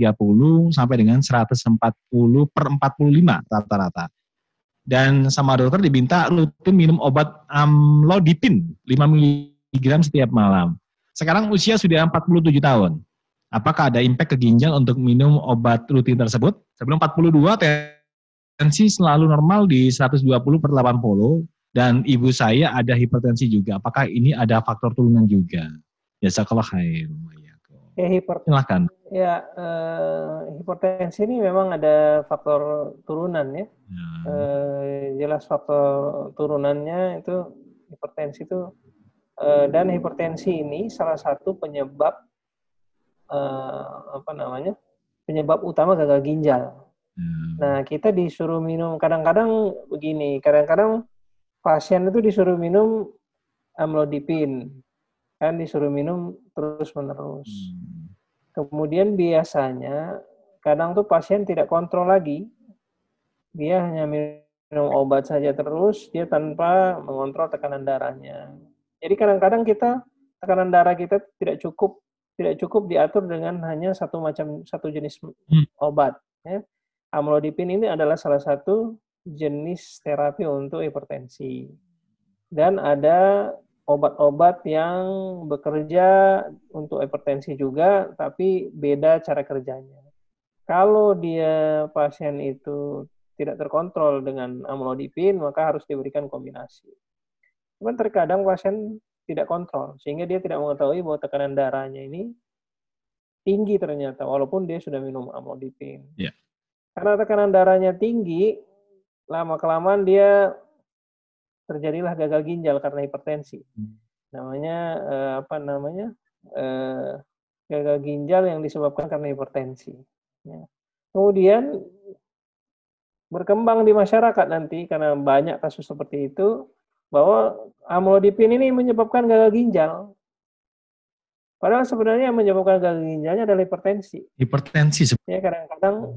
sampai dengan 140 per 45 rata-rata. Dan sama dokter diminta rutin minum obat amlodipin 5 mg setiap malam. Sekarang usia sudah 47 tahun. Apakah ada impact ke ginjal untuk minum obat rutin tersebut? Sebelum 42, tensi selalu normal di 120 per 80 dan ibu saya ada hipertensi juga. Apakah ini ada faktor turunan juga? Ya, kalau khair. Ya, hiper, Silakan. Ya, eh, hipertensi ini memang ada faktor turunan ya. ya. Eh, jelas faktor turunannya itu hipertensi itu eh, dan hipertensi ini salah satu penyebab eh, apa namanya? penyebab utama gagal ginjal. Ya. Nah, kita disuruh minum kadang-kadang begini, kadang-kadang pasien itu disuruh minum amlodipin, kan disuruh minum terus menerus. Hmm. Kemudian biasanya kadang tuh pasien tidak kontrol lagi, dia hanya minum obat saja terus, dia tanpa mengontrol tekanan darahnya. Jadi kadang-kadang kita tekanan darah kita tidak cukup tidak cukup diatur dengan hanya satu macam satu jenis hmm. obat. Ya. Amlodipin ini adalah salah satu jenis terapi untuk hipertensi. Dan ada obat-obat yang bekerja untuk hipertensi juga, tapi beda cara kerjanya. Kalau dia pasien itu tidak terkontrol dengan amlodipin, maka harus diberikan kombinasi. Cuman terkadang pasien tidak kontrol, sehingga dia tidak mengetahui bahwa tekanan darahnya ini tinggi ternyata, walaupun dia sudah minum amlodipin. Yeah. Karena tekanan darahnya tinggi, lama kelamaan dia terjadilah gagal ginjal karena hipertensi. Hmm. Namanya eh, apa namanya? Eh, gagal ginjal yang disebabkan karena hipertensi. Ya. Kemudian berkembang di masyarakat nanti karena banyak kasus seperti itu bahwa amlodipin ini menyebabkan gagal ginjal. Padahal sebenarnya yang menyebabkan gagal ginjalnya adalah hipertensi. Hipertensi. Ya kadang-kadang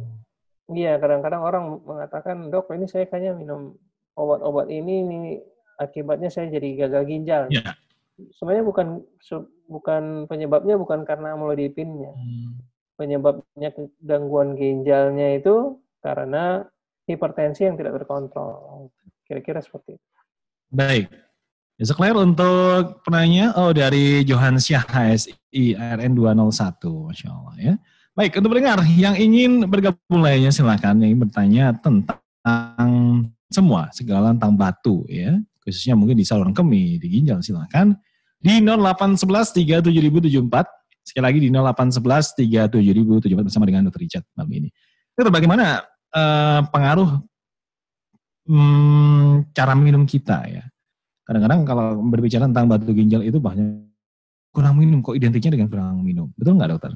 Iya, kadang-kadang orang mengatakan, dok ini saya kayaknya minum obat-obat ini, ini akibatnya saya jadi gagal ginjal. Ya. Sebenarnya bukan bukan penyebabnya bukan karena amlodipinnya. Hmm. Penyebabnya gangguan ginjalnya itu karena hipertensi yang tidak terkontrol. Kira-kira seperti itu. Baik. Ya, untuk penanya, oh dari Johan Syah HSI RN 201, Masya Allah ya. Baik, untuk pendengar yang ingin bergabung lainnya silakan yang ingin bertanya tentang semua segala tentang batu ya, khususnya mungkin di saluran kemih, di ginjal silakan di 0811 37074 sekali lagi di 0811 37074 bersama dengan Dr. Richard malam ini. Itu bagaimana uh, pengaruh hmm, cara minum kita ya? Kadang-kadang kalau berbicara tentang batu ginjal itu banyak kurang minum kok identiknya dengan kurang minum. Betul nggak dokter?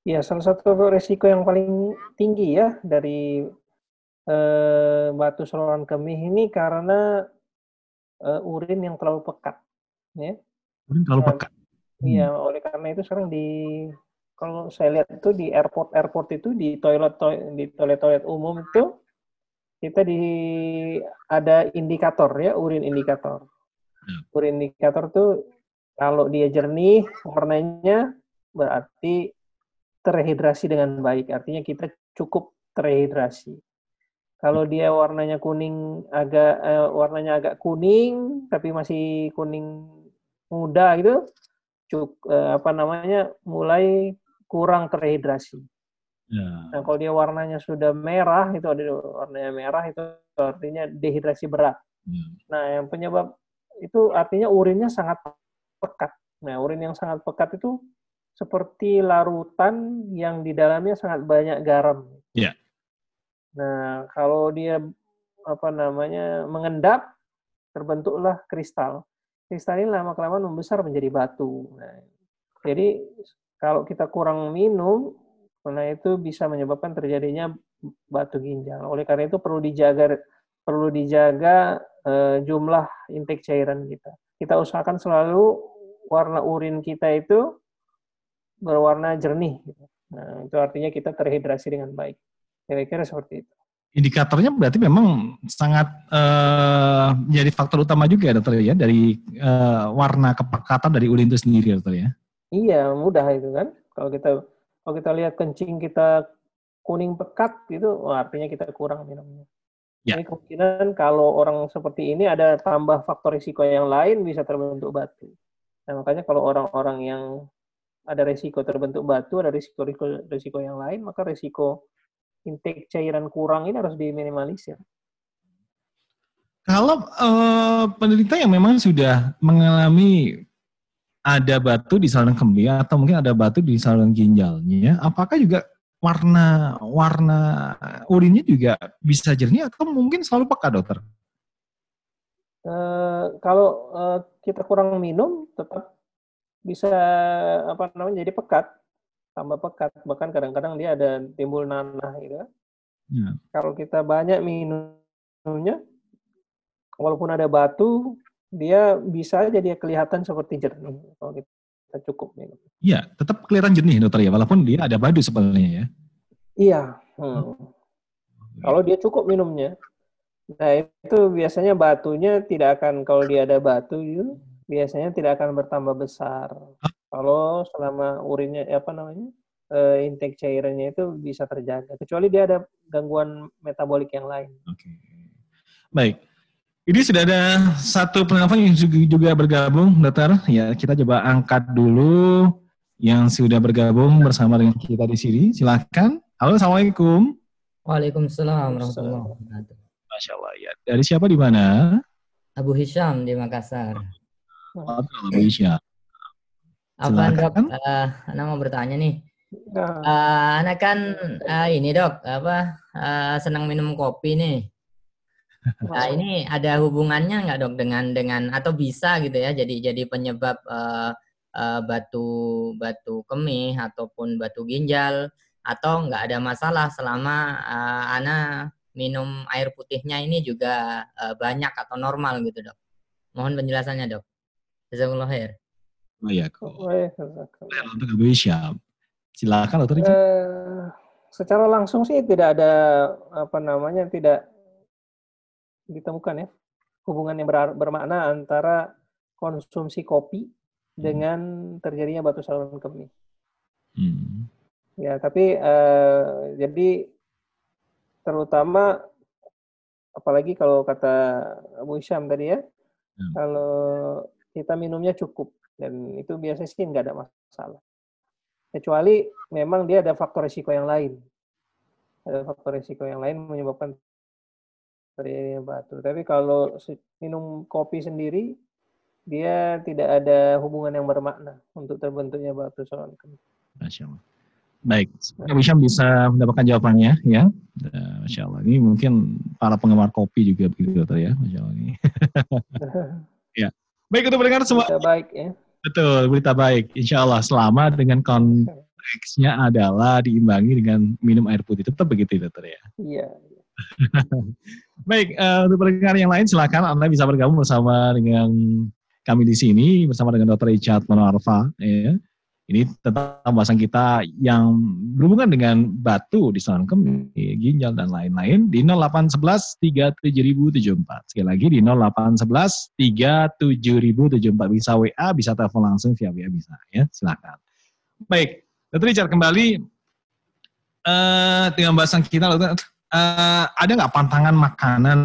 Ya, salah satu resiko yang paling tinggi ya dari eh, batu saluran kemih ini karena eh, urin yang terlalu pekat. Ya. Urin terlalu pekat. Iya, hmm. oleh karena itu sekarang di kalau saya lihat itu di airport airport itu di toilet, toilet di toilet toilet umum itu kita di ada indikator ya urin indikator. Hmm. Urin indikator tuh kalau dia jernih warnanya berarti terhidrasi dengan baik. Artinya kita cukup terhidrasi. Kalau dia warnanya kuning agak eh, warnanya agak kuning tapi masih kuning muda gitu, cuk eh, apa namanya mulai kurang terhidrasi. Ya. Nah kalau dia warnanya sudah merah itu ada warnanya merah itu artinya dehidrasi berat. Ya. Nah yang penyebab itu artinya urinnya sangat pekat. Nah urin yang sangat pekat itu seperti larutan yang di dalamnya sangat banyak garam. Iya. Nah, kalau dia apa namanya mengendap, terbentuklah kristal. Kristal ini lama kelamaan membesar menjadi batu. Nah, jadi kalau kita kurang minum, karena itu bisa menyebabkan terjadinya batu ginjal. Oleh karena itu perlu dijaga perlu dijaga uh, jumlah intake cairan kita. Kita usahakan selalu warna urin kita itu berwarna jernih. Gitu. Nah, itu artinya kita terhidrasi dengan baik. Kira-kira seperti itu. Indikatornya berarti memang sangat uh, menjadi faktor utama juga ya dokter ya dari uh, warna kepekatan dari urin itu sendiri dokter ya. Iya mudah itu kan. Kalau kita kalau kita lihat kencing kita kuning pekat gitu, oh, artinya kita kurang minumnya. Ya. Ini kemungkinan kalau orang seperti ini ada tambah faktor risiko yang lain bisa terbentuk batu. Nah, makanya kalau orang-orang yang ada risiko terbentuk batu, ada risiko risiko, risiko yang lain, maka risiko intake cairan kurang ini harus diminimalisir. Kalau uh, penderita yang memang sudah mengalami ada batu di saluran kemih atau mungkin ada batu di saluran ginjalnya, apakah juga warna warna urinnya juga bisa jernih atau mungkin selalu pekat, dokter? Uh, kalau uh, kita kurang minum, tetap bisa apa namanya jadi pekat tambah pekat. Bahkan kadang-kadang dia ada timbul nanah gitu. Ya. kalau kita banyak minumnya walaupun ada batu dia bisa aja dia kelihatan seperti jernih. Kalau kita cukup minum. Iya tetap kelihatan jernih dokter ya. Walaupun dia ada batu sebenarnya ya. Iya hmm. kalau dia cukup minumnya nah itu biasanya batunya tidak akan kalau dia ada batu itu biasanya tidak akan bertambah besar kalau selama urinnya ya apa namanya uh, intake cairannya itu bisa terjaga kecuali dia ada gangguan metabolik yang lain. Oke. Okay. Baik. Ini sudah ada satu penelpon yang juga bergabung, dokter. Ya, kita coba angkat dulu yang sudah bergabung bersama dengan kita di sini. Silakan. Halo, assalamualaikum. Waalaikumsalam warahmatullahi wabarakatuh. Masya Allah ya. Dari siapa di mana? Abu Hisham di Makassar. Apa dok? Uh, Anda mau bertanya nih. Uh, anak kan uh, ini dok, apa uh, senang minum kopi nih. Nah, ini ada hubungannya nggak dok dengan dengan atau bisa gitu ya jadi jadi penyebab uh, uh, batu batu kemih ataupun batu ginjal atau nggak ada masalah selama uh, Ana minum air putihnya ini juga uh, banyak atau normal gitu dok. Mohon penjelasannya dok. Jazakumullah khair. Oh iya, oh, iya. Silakan dokter. Uh, secara langsung sih tidak ada apa namanya tidak ditemukan ya hubungan yang ber, bermakna antara konsumsi kopi hmm. dengan terjadinya batu saluran kemih. Hmm. Ya, tapi uh, jadi terutama apalagi kalau kata Abu Isyam tadi ya, hmm. kalau kita minumnya cukup dan itu biasanya sih nggak ada masalah. Kecuali memang dia ada faktor risiko yang lain. Ada faktor risiko yang lain menyebabkan terjadinya batu. Tapi kalau minum kopi sendiri, dia tidak ada hubungan yang bermakna untuk terbentuknya batu saluran. Masya Allah. Baik, semoga bisa mendapatkan jawabannya ya. Eh, Masya Allah. Ini mungkin para penggemar kopi juga begitu ya. Masya Allah ini. ya. Baik untuk mendengar semua. Baik ya. Betul, berita baik. Insya Allah selama dengan konteksnya adalah diimbangi dengan minum air putih. Tetap begitu, dokter ya? Iya. baik, uh, untuk pendengar yang lain silakan Anda bisa bergabung bersama dengan kami di sini bersama dengan Dr. Richard Monarva. Ya. Ini tentang pembahasan kita yang berhubungan dengan batu di saluran kemih, ginjal, dan lain-lain di 0811 37074. Sekali lagi di 0811 37074. Bisa WA, bisa telepon langsung via WA bisa. ya Silakan. Baik, Dr. Richard kembali uh, dengan bahasan kita. Uh, ada nggak pantangan makanan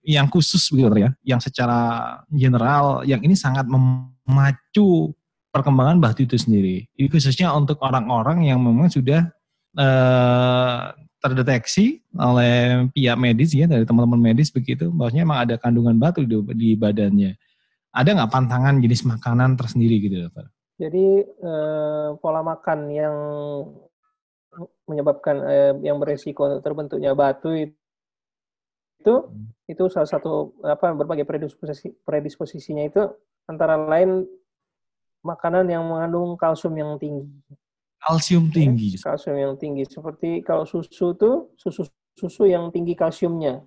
yang khusus begitu ya, yang secara general, yang ini sangat memacu perkembangan batu itu sendiri. Ini khususnya untuk orang-orang yang memang sudah uh, terdeteksi oleh pihak medis ya dari teman-teman medis begitu, bahwasanya memang ada kandungan batu di, di badannya. Ada nggak pantangan jenis makanan tersendiri gitu dokter? Jadi uh, pola makan yang menyebabkan eh, yang beresiko terbentuknya batu itu hmm. itu salah satu apa berbagai predisposisi predisposisinya itu antara lain makanan yang mengandung kalsium yang tinggi. Kalsium tinggi. Kalsium yang tinggi seperti kalau susu tuh susu susu yang tinggi kalsiumnya.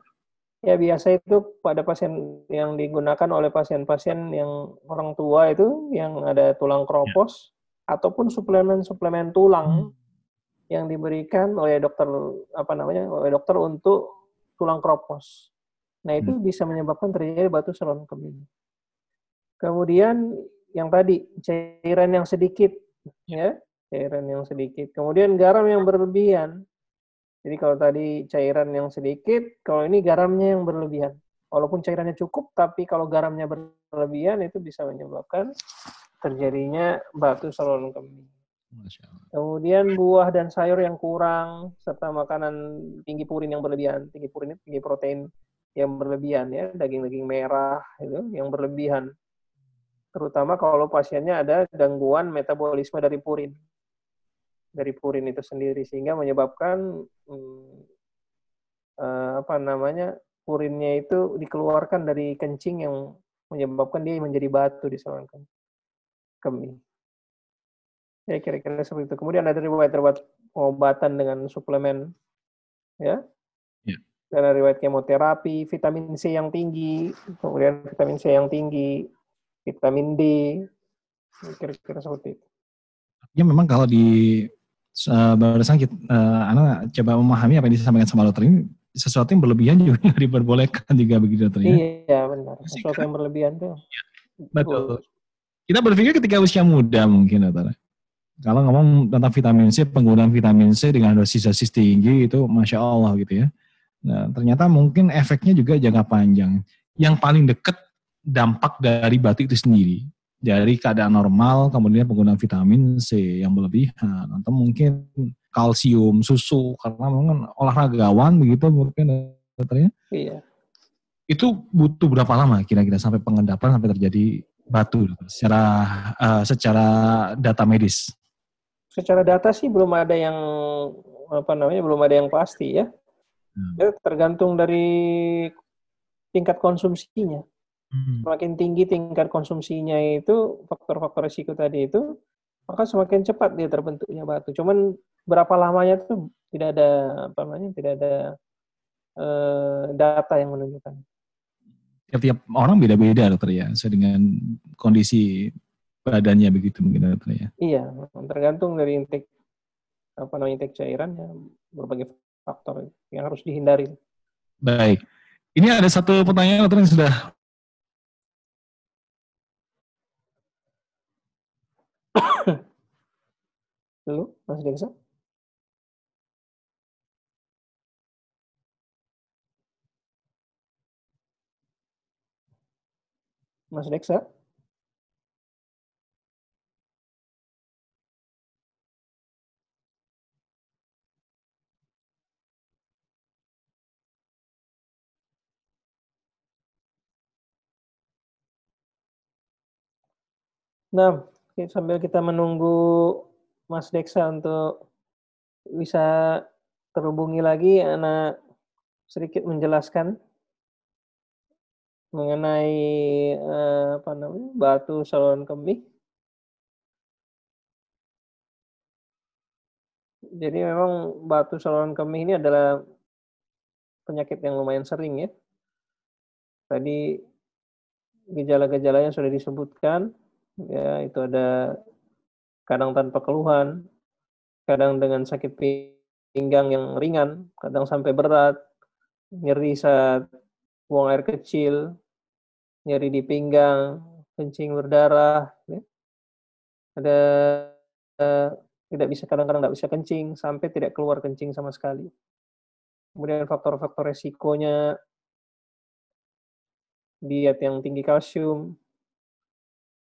Ya biasa itu pada pasien yang digunakan oleh pasien-pasien yang orang tua itu yang ada tulang kropos ya. ataupun suplemen-suplemen tulang hmm. yang diberikan oleh dokter apa namanya oleh dokter untuk tulang kropos. Nah itu hmm. bisa menyebabkan terjadi batu saluran kemih. Kemudian yang tadi cairan yang sedikit ya cairan yang sedikit. Kemudian garam yang berlebihan jadi kalau tadi cairan yang sedikit, kalau ini garamnya yang berlebihan. Walaupun cairannya cukup, tapi kalau garamnya berlebihan itu bisa menyebabkan terjadinya batu saluran kemih. Kemudian buah dan sayur yang kurang serta makanan tinggi purin yang berlebihan. Tinggi purin itu tinggi protein yang berlebihan ya, daging-daging merah itu yang berlebihan. Terutama kalau pasiennya ada gangguan metabolisme dari purin dari purin itu sendiri sehingga menyebabkan hmm, uh, apa namanya purinnya itu dikeluarkan dari kencing yang menyebabkan dia menjadi batu di saluran kemih. Ya kira-kira seperti itu. Kemudian ada riwayat-riwayat pengobatan dengan suplemen, ya. ya. Dan ada riwayat kemoterapi, vitamin C yang tinggi, kemudian vitamin C yang tinggi, vitamin D, kira-kira seperti itu. Ya memang kalau di uh, barusan kita, uh, anak coba memahami apa yang disampaikan sama dokter ini sesuatu yang berlebihan juga diperbolehkan juga begitu dokter ya. Iya benar. Sesuatu yang berlebihan tuh. Ya, betul. Kita berpikir ketika usia muda mungkin dokter. Kalau ngomong tentang vitamin C, penggunaan vitamin C dengan dosis-dosis tinggi itu masya Allah gitu ya. Nah, ternyata mungkin efeknya juga jangka panjang. Yang paling dekat dampak dari batik itu sendiri. Dari keadaan normal kemudian penggunaan vitamin C yang berlebihan atau mungkin kalsium susu karena memang olahragawan begitu mungkin dokternya iya. Itu butuh berapa lama kira-kira sampai pengendapan sampai terjadi batu secara uh, secara data medis? Secara data sih belum ada yang apa namanya belum ada yang pasti ya. Hmm. ya tergantung dari tingkat konsumsinya Hmm. Semakin tinggi tingkat konsumsinya itu faktor-faktor risiko tadi itu, maka semakin cepat dia terbentuknya batu. Cuman berapa lamanya itu tidak ada apa namanya tidak ada uh, data yang menunjukkan. Tiap-tiap orang beda-beda dokter ya, sesuai dengan kondisi badannya begitu mungkin dokter ya. Iya, tergantung dari intake apa namanya intake cairan ya berbagai faktor yang harus dihindari. Baik. Ini ada satu pertanyaan dokter yang sudah Halo, Mas Deksa? Mas Deksa? Nah, sambil kita menunggu Mas Deksa untuk bisa terhubungi lagi, anak sedikit menjelaskan mengenai eh, apa namanya batu saluran kemih. Jadi memang batu saluran kemih ini adalah penyakit yang lumayan sering ya. Tadi gejala-gejalanya sudah disebutkan, ya itu ada kadang tanpa keluhan, kadang dengan sakit pinggang yang ringan, kadang sampai berat, nyeri saat buang air kecil, nyeri di pinggang, kencing berdarah, ya. ada uh, tidak bisa kadang-kadang tidak bisa kencing sampai tidak keluar kencing sama sekali. Kemudian faktor-faktor resikonya diet yang tinggi kalsium,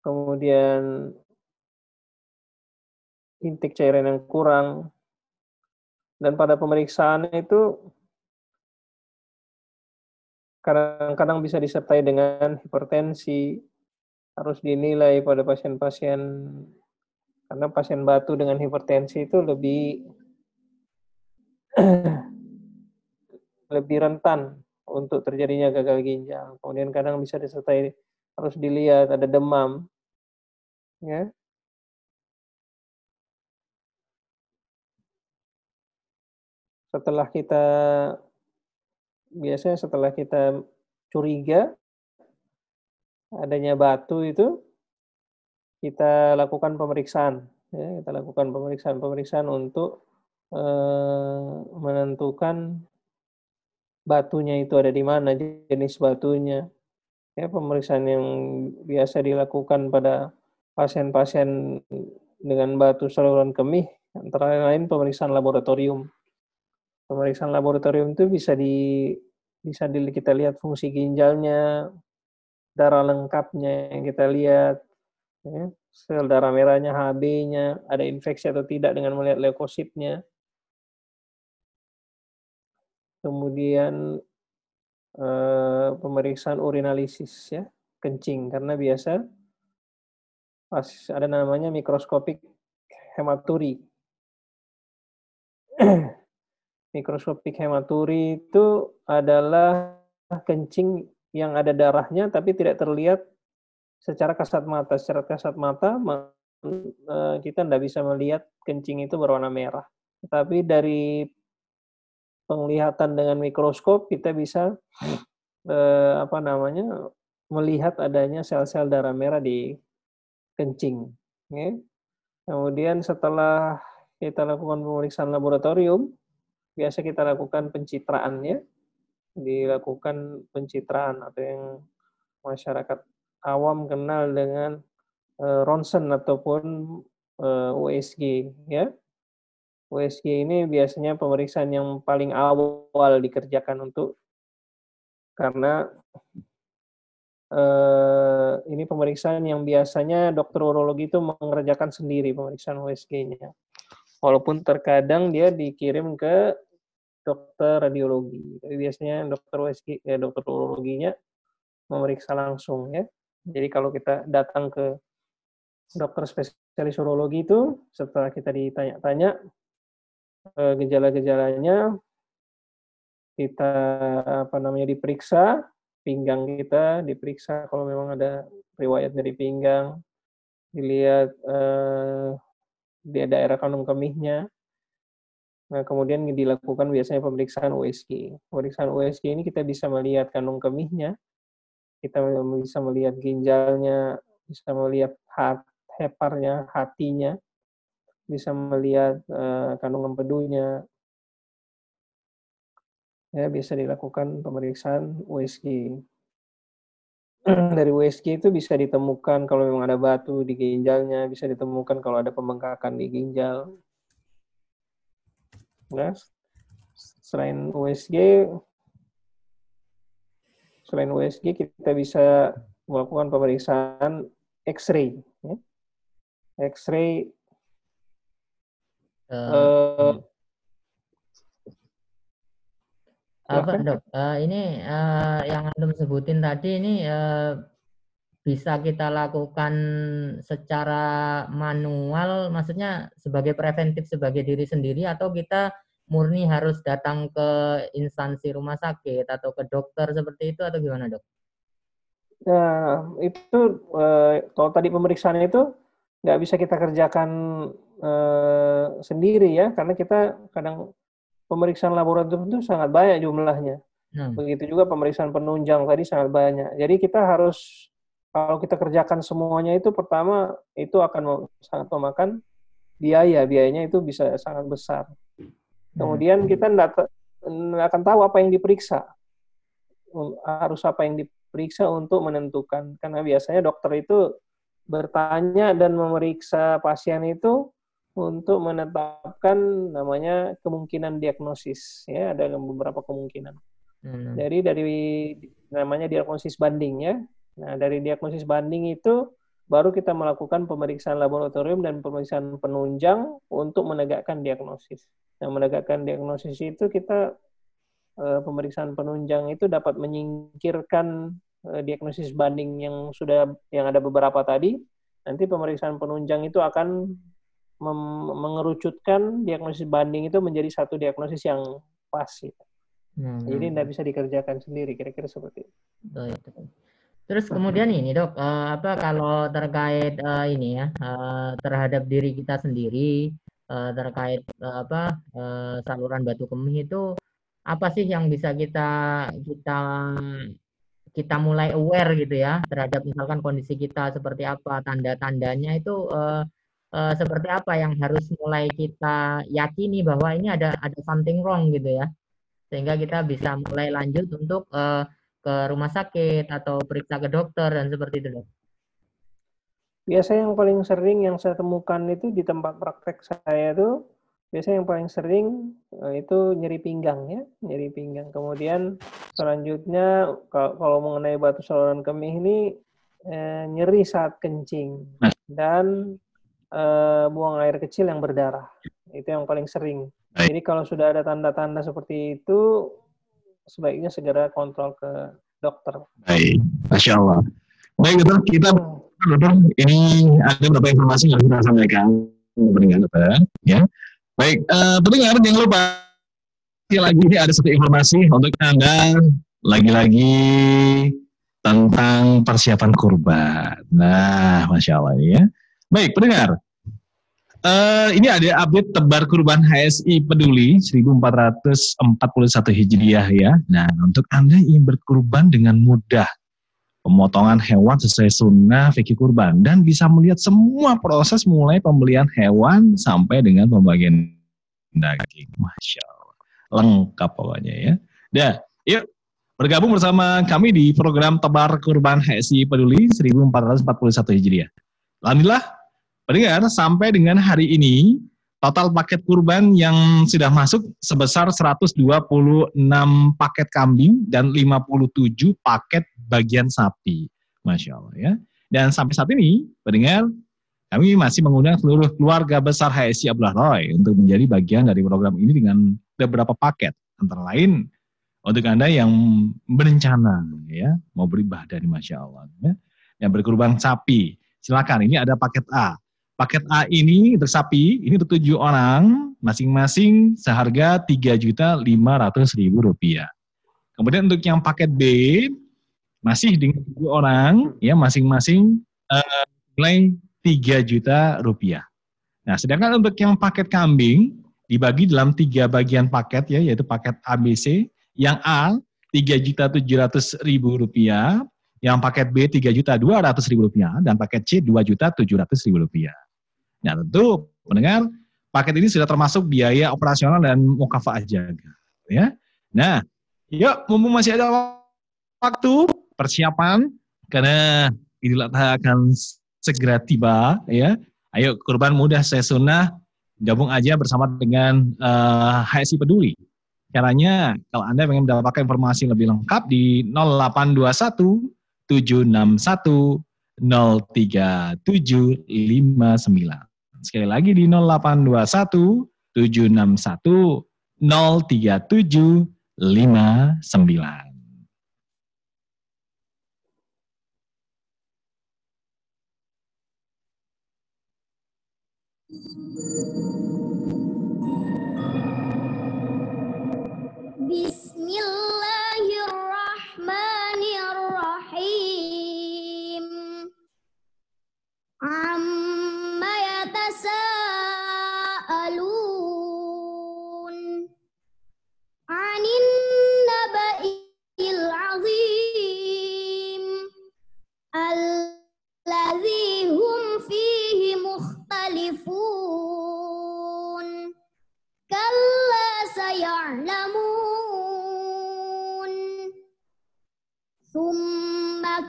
kemudian intake cairan yang kurang, dan pada pemeriksaan itu kadang-kadang bisa disertai dengan hipertensi, harus dinilai pada pasien-pasien karena pasien batu dengan hipertensi itu lebih lebih rentan untuk terjadinya gagal ginjal. Kemudian kadang bisa disertai harus dilihat ada demam, ya. Setelah kita biasanya setelah kita curiga adanya batu itu kita lakukan pemeriksaan ya, kita lakukan pemeriksaan-pemeriksaan untuk eh, menentukan batunya itu ada di mana jenis batunya. Ya pemeriksaan yang biasa dilakukan pada pasien-pasien dengan batu saluran kemih antara lain pemeriksaan laboratorium pemeriksaan laboratorium itu bisa di bisa di, kita lihat fungsi ginjalnya, darah lengkapnya yang kita lihat, ya, sel darah merahnya, HB-nya, ada infeksi atau tidak dengan melihat leukositnya. Kemudian eh, pemeriksaan urinalisis ya, kencing karena biasa pas ada namanya mikroskopik hematuri. Mikroskopik hematuri itu adalah kencing yang ada darahnya tapi tidak terlihat secara kasat mata. Secara kasat mata eh, kita tidak bisa melihat kencing itu berwarna merah. Tapi dari penglihatan dengan mikroskop kita bisa eh, apa namanya melihat adanya sel-sel darah merah di kencing. Ya. Kemudian setelah kita lakukan pemeriksaan laboratorium, biasa kita lakukan pencitraannya, dilakukan pencitraan atau yang masyarakat awam kenal dengan uh, ronsen ataupun uh, eh, USG ya. USG ini biasanya pemeriksaan yang paling awal dikerjakan untuk karena uh, ini pemeriksaan yang biasanya dokter urologi itu mengerjakan sendiri pemeriksaan USG-nya walaupun terkadang dia dikirim ke dokter radiologi. Tapi biasanya dokter USG, ya dokter urologinya memeriksa langsung ya. Jadi kalau kita datang ke dokter spesialis urologi itu setelah kita ditanya-tanya eh, gejala-gejalanya kita apa namanya diperiksa pinggang kita diperiksa kalau memang ada riwayat dari pinggang dilihat eh, di daerah kandung kemihnya. Nah, kemudian dilakukan biasanya pemeriksaan USG. Pemeriksaan USG ini kita bisa melihat kandung kemihnya, kita bisa melihat ginjalnya, bisa melihat hat, heparnya, hatinya, bisa melihat uh, kandungan empedunya. Ya, bisa dilakukan pemeriksaan USG. Dari USG itu bisa ditemukan kalau memang ada batu di ginjalnya, bisa ditemukan kalau ada pembengkakan di ginjal. Nah, selain USG, selain USG kita bisa melakukan pemeriksaan X-ray. Ya. X-ray uh, uh, apa dok? Uh, ini uh, yang antum sebutin tadi ini uh, bisa kita lakukan secara manual, maksudnya sebagai preventif sebagai diri sendiri atau kita murni harus datang ke instansi rumah sakit atau ke dokter seperti itu atau gimana dok? Nah itu uh, kalau tadi pemeriksaan itu nggak bisa kita kerjakan uh, sendiri ya karena kita kadang pemeriksaan laboratorium itu sangat banyak jumlahnya. Hmm. Begitu juga pemeriksaan penunjang tadi sangat banyak. Jadi kita harus kalau kita kerjakan semuanya itu pertama itu akan sangat memakan biaya. Biayanya itu bisa sangat besar. Kemudian hmm. kita tidak akan tahu apa yang diperiksa. Harus apa yang diperiksa untuk menentukan. Karena biasanya dokter itu bertanya dan memeriksa pasien itu untuk menetapkan namanya kemungkinan diagnosis ya. Ada beberapa kemungkinan. Hmm. dari dari namanya diagnosis banding ya. Nah dari diagnosis banding itu baru kita melakukan pemeriksaan laboratorium dan pemeriksaan penunjang untuk menegakkan diagnosis. Nah menegakkan diagnosis itu kita eh, pemeriksaan penunjang itu dapat menyingkirkan eh, diagnosis banding yang sudah yang ada beberapa tadi. Nanti pemeriksaan penunjang itu akan mengerucutkan diagnosis banding itu menjadi satu diagnosis yang pas. Gitu. Hmm. Jadi tidak bisa dikerjakan sendiri, kira-kira seperti itu. Terus kemudian ini dok, uh, apa kalau terkait uh, ini ya uh, terhadap diri kita sendiri uh, terkait uh, apa uh, saluran batu kemih itu apa sih yang bisa kita kita kita mulai aware gitu ya terhadap misalkan kondisi kita seperti apa tanda-tandanya itu uh, uh, seperti apa yang harus mulai kita yakini bahwa ini ada ada something wrong gitu ya sehingga kita bisa mulai lanjut untuk uh, ke rumah sakit atau periksa ke dokter dan seperti itu dok? Biasanya yang paling sering yang saya temukan itu di tempat praktek saya itu biasanya yang paling sering eh, itu nyeri pinggang ya, nyeri pinggang. Kemudian selanjutnya kalau mengenai batu saluran kemih ini eh, nyeri saat kencing dan eh, buang air kecil yang berdarah. Itu yang paling sering. Jadi kalau sudah ada tanda-tanda seperti itu sebaiknya segera kontrol ke dokter. Baik, Masya Allah. Baik, dokter, kita dokter, ini ada beberapa informasi yang kita sampaikan pendengar dokter. Ya. Baik, uh, pendengar jangan lupa lagi ini ada satu informasi untuk anda lagi-lagi tentang persiapan kurban. Nah, masya Allah ya. Baik, pendengar, Uh, ini ada update tebar kurban HSI Peduli 1441 Hijriah ya. Nah, untuk Anda yang berkurban dengan mudah, pemotongan hewan sesuai sunnah fikih kurban dan bisa melihat semua proses mulai pembelian hewan sampai dengan pembagian daging. Masya Allah. Lengkap pokoknya ya. Dah, yuk bergabung bersama kami di program Tebar Kurban HSI Peduli 1441 Hijriah. Alhamdulillah Pendengar, sampai dengan hari ini, total paket kurban yang sudah masuk sebesar 126 paket kambing dan 57 paket bagian sapi. Masya Allah ya. Dan sampai saat ini, pendengar, kami masih mengundang seluruh keluarga besar HSI Abdullah Roy untuk menjadi bagian dari program ini dengan beberapa paket. Antara lain, untuk Anda yang berencana ya mau beribadah di Masya Allah. Ya, yang berkurban sapi, silakan ini ada paket A Paket A ini untuk sapi, ini untuk tujuh orang, masing-masing seharga tiga juta lima ratus ribu rupiah. Kemudian untuk yang paket B, masih dengan tujuh orang, ya masing-masing uh, nilai tiga juta rupiah. Nah, sedangkan untuk yang paket kambing, dibagi dalam tiga bagian paket ya, yaitu paket ABC. Yang A, tiga juta tujuh ratus ribu rupiah, yang paket B 3 juta 200 ribu rupiah dan paket C 2 juta 700 ribu rupiah. Nah tentu pendengar paket ini sudah termasuk biaya operasional dan mukafaah jaga. Ya. Nah, yuk mumpung masih ada waktu persiapan karena Idul Adha akan segera tiba ya. Ayo kurban mudah saya sunnah gabung aja bersama dengan uh, eh, HSI Peduli. Caranya kalau Anda ingin mendapatkan informasi lebih lengkap di 0821 761 03759. Sekali lagi di 0821 761 03759. Bismillahirrahmanirrahim. الرحيم. عما يتساءلون عن النبأ العظيم الذي هم فيه مختلفون كلا سيعلمون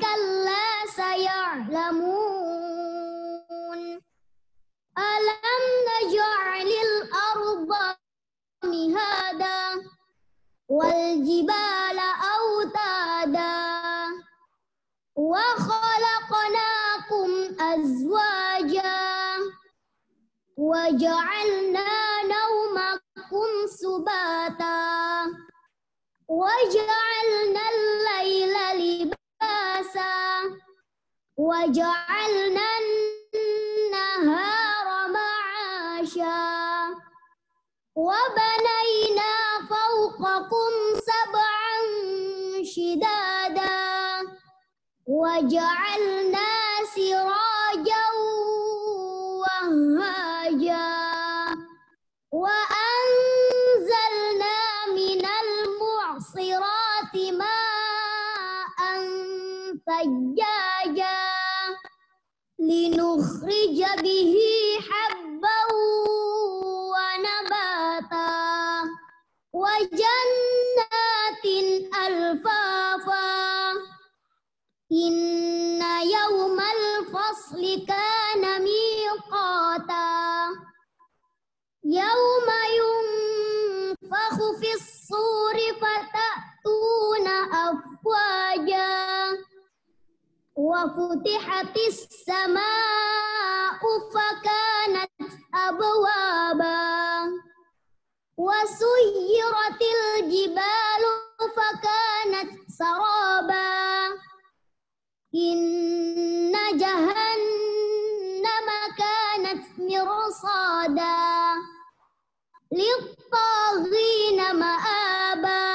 كلا سيعلمون. ألم نجعل الأرض مهادا والجبال أوتادا وخلقناكم أزواجا وجعلنا نومكم سباتا وجعلنا الليل لباسا wa ja'alna an-nahara وبنينا فوقكم سبعا شدادا وجعلنا سراجا وهاجا وأنزلنا لنخرج به حبا ونباتا. وجنات ألفافا. إن يوم الفصل كان ميقاتا. يوم ينفخ في الصور فتأتون أفواجا. وفتحت السماء فكانت أبوابا وسيرت الجبال فكانت سرابا. إن جهنم كانت مرصادا للطاغين مآبا.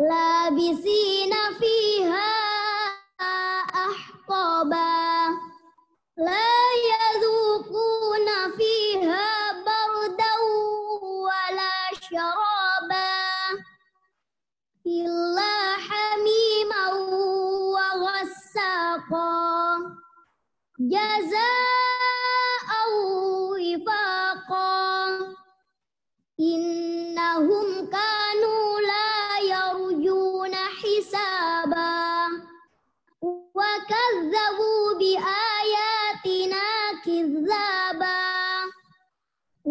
لابسين فيها أحقابا لا يذوقون فيها بردا ولا شرابا إلا حميما وغساقا. جزاء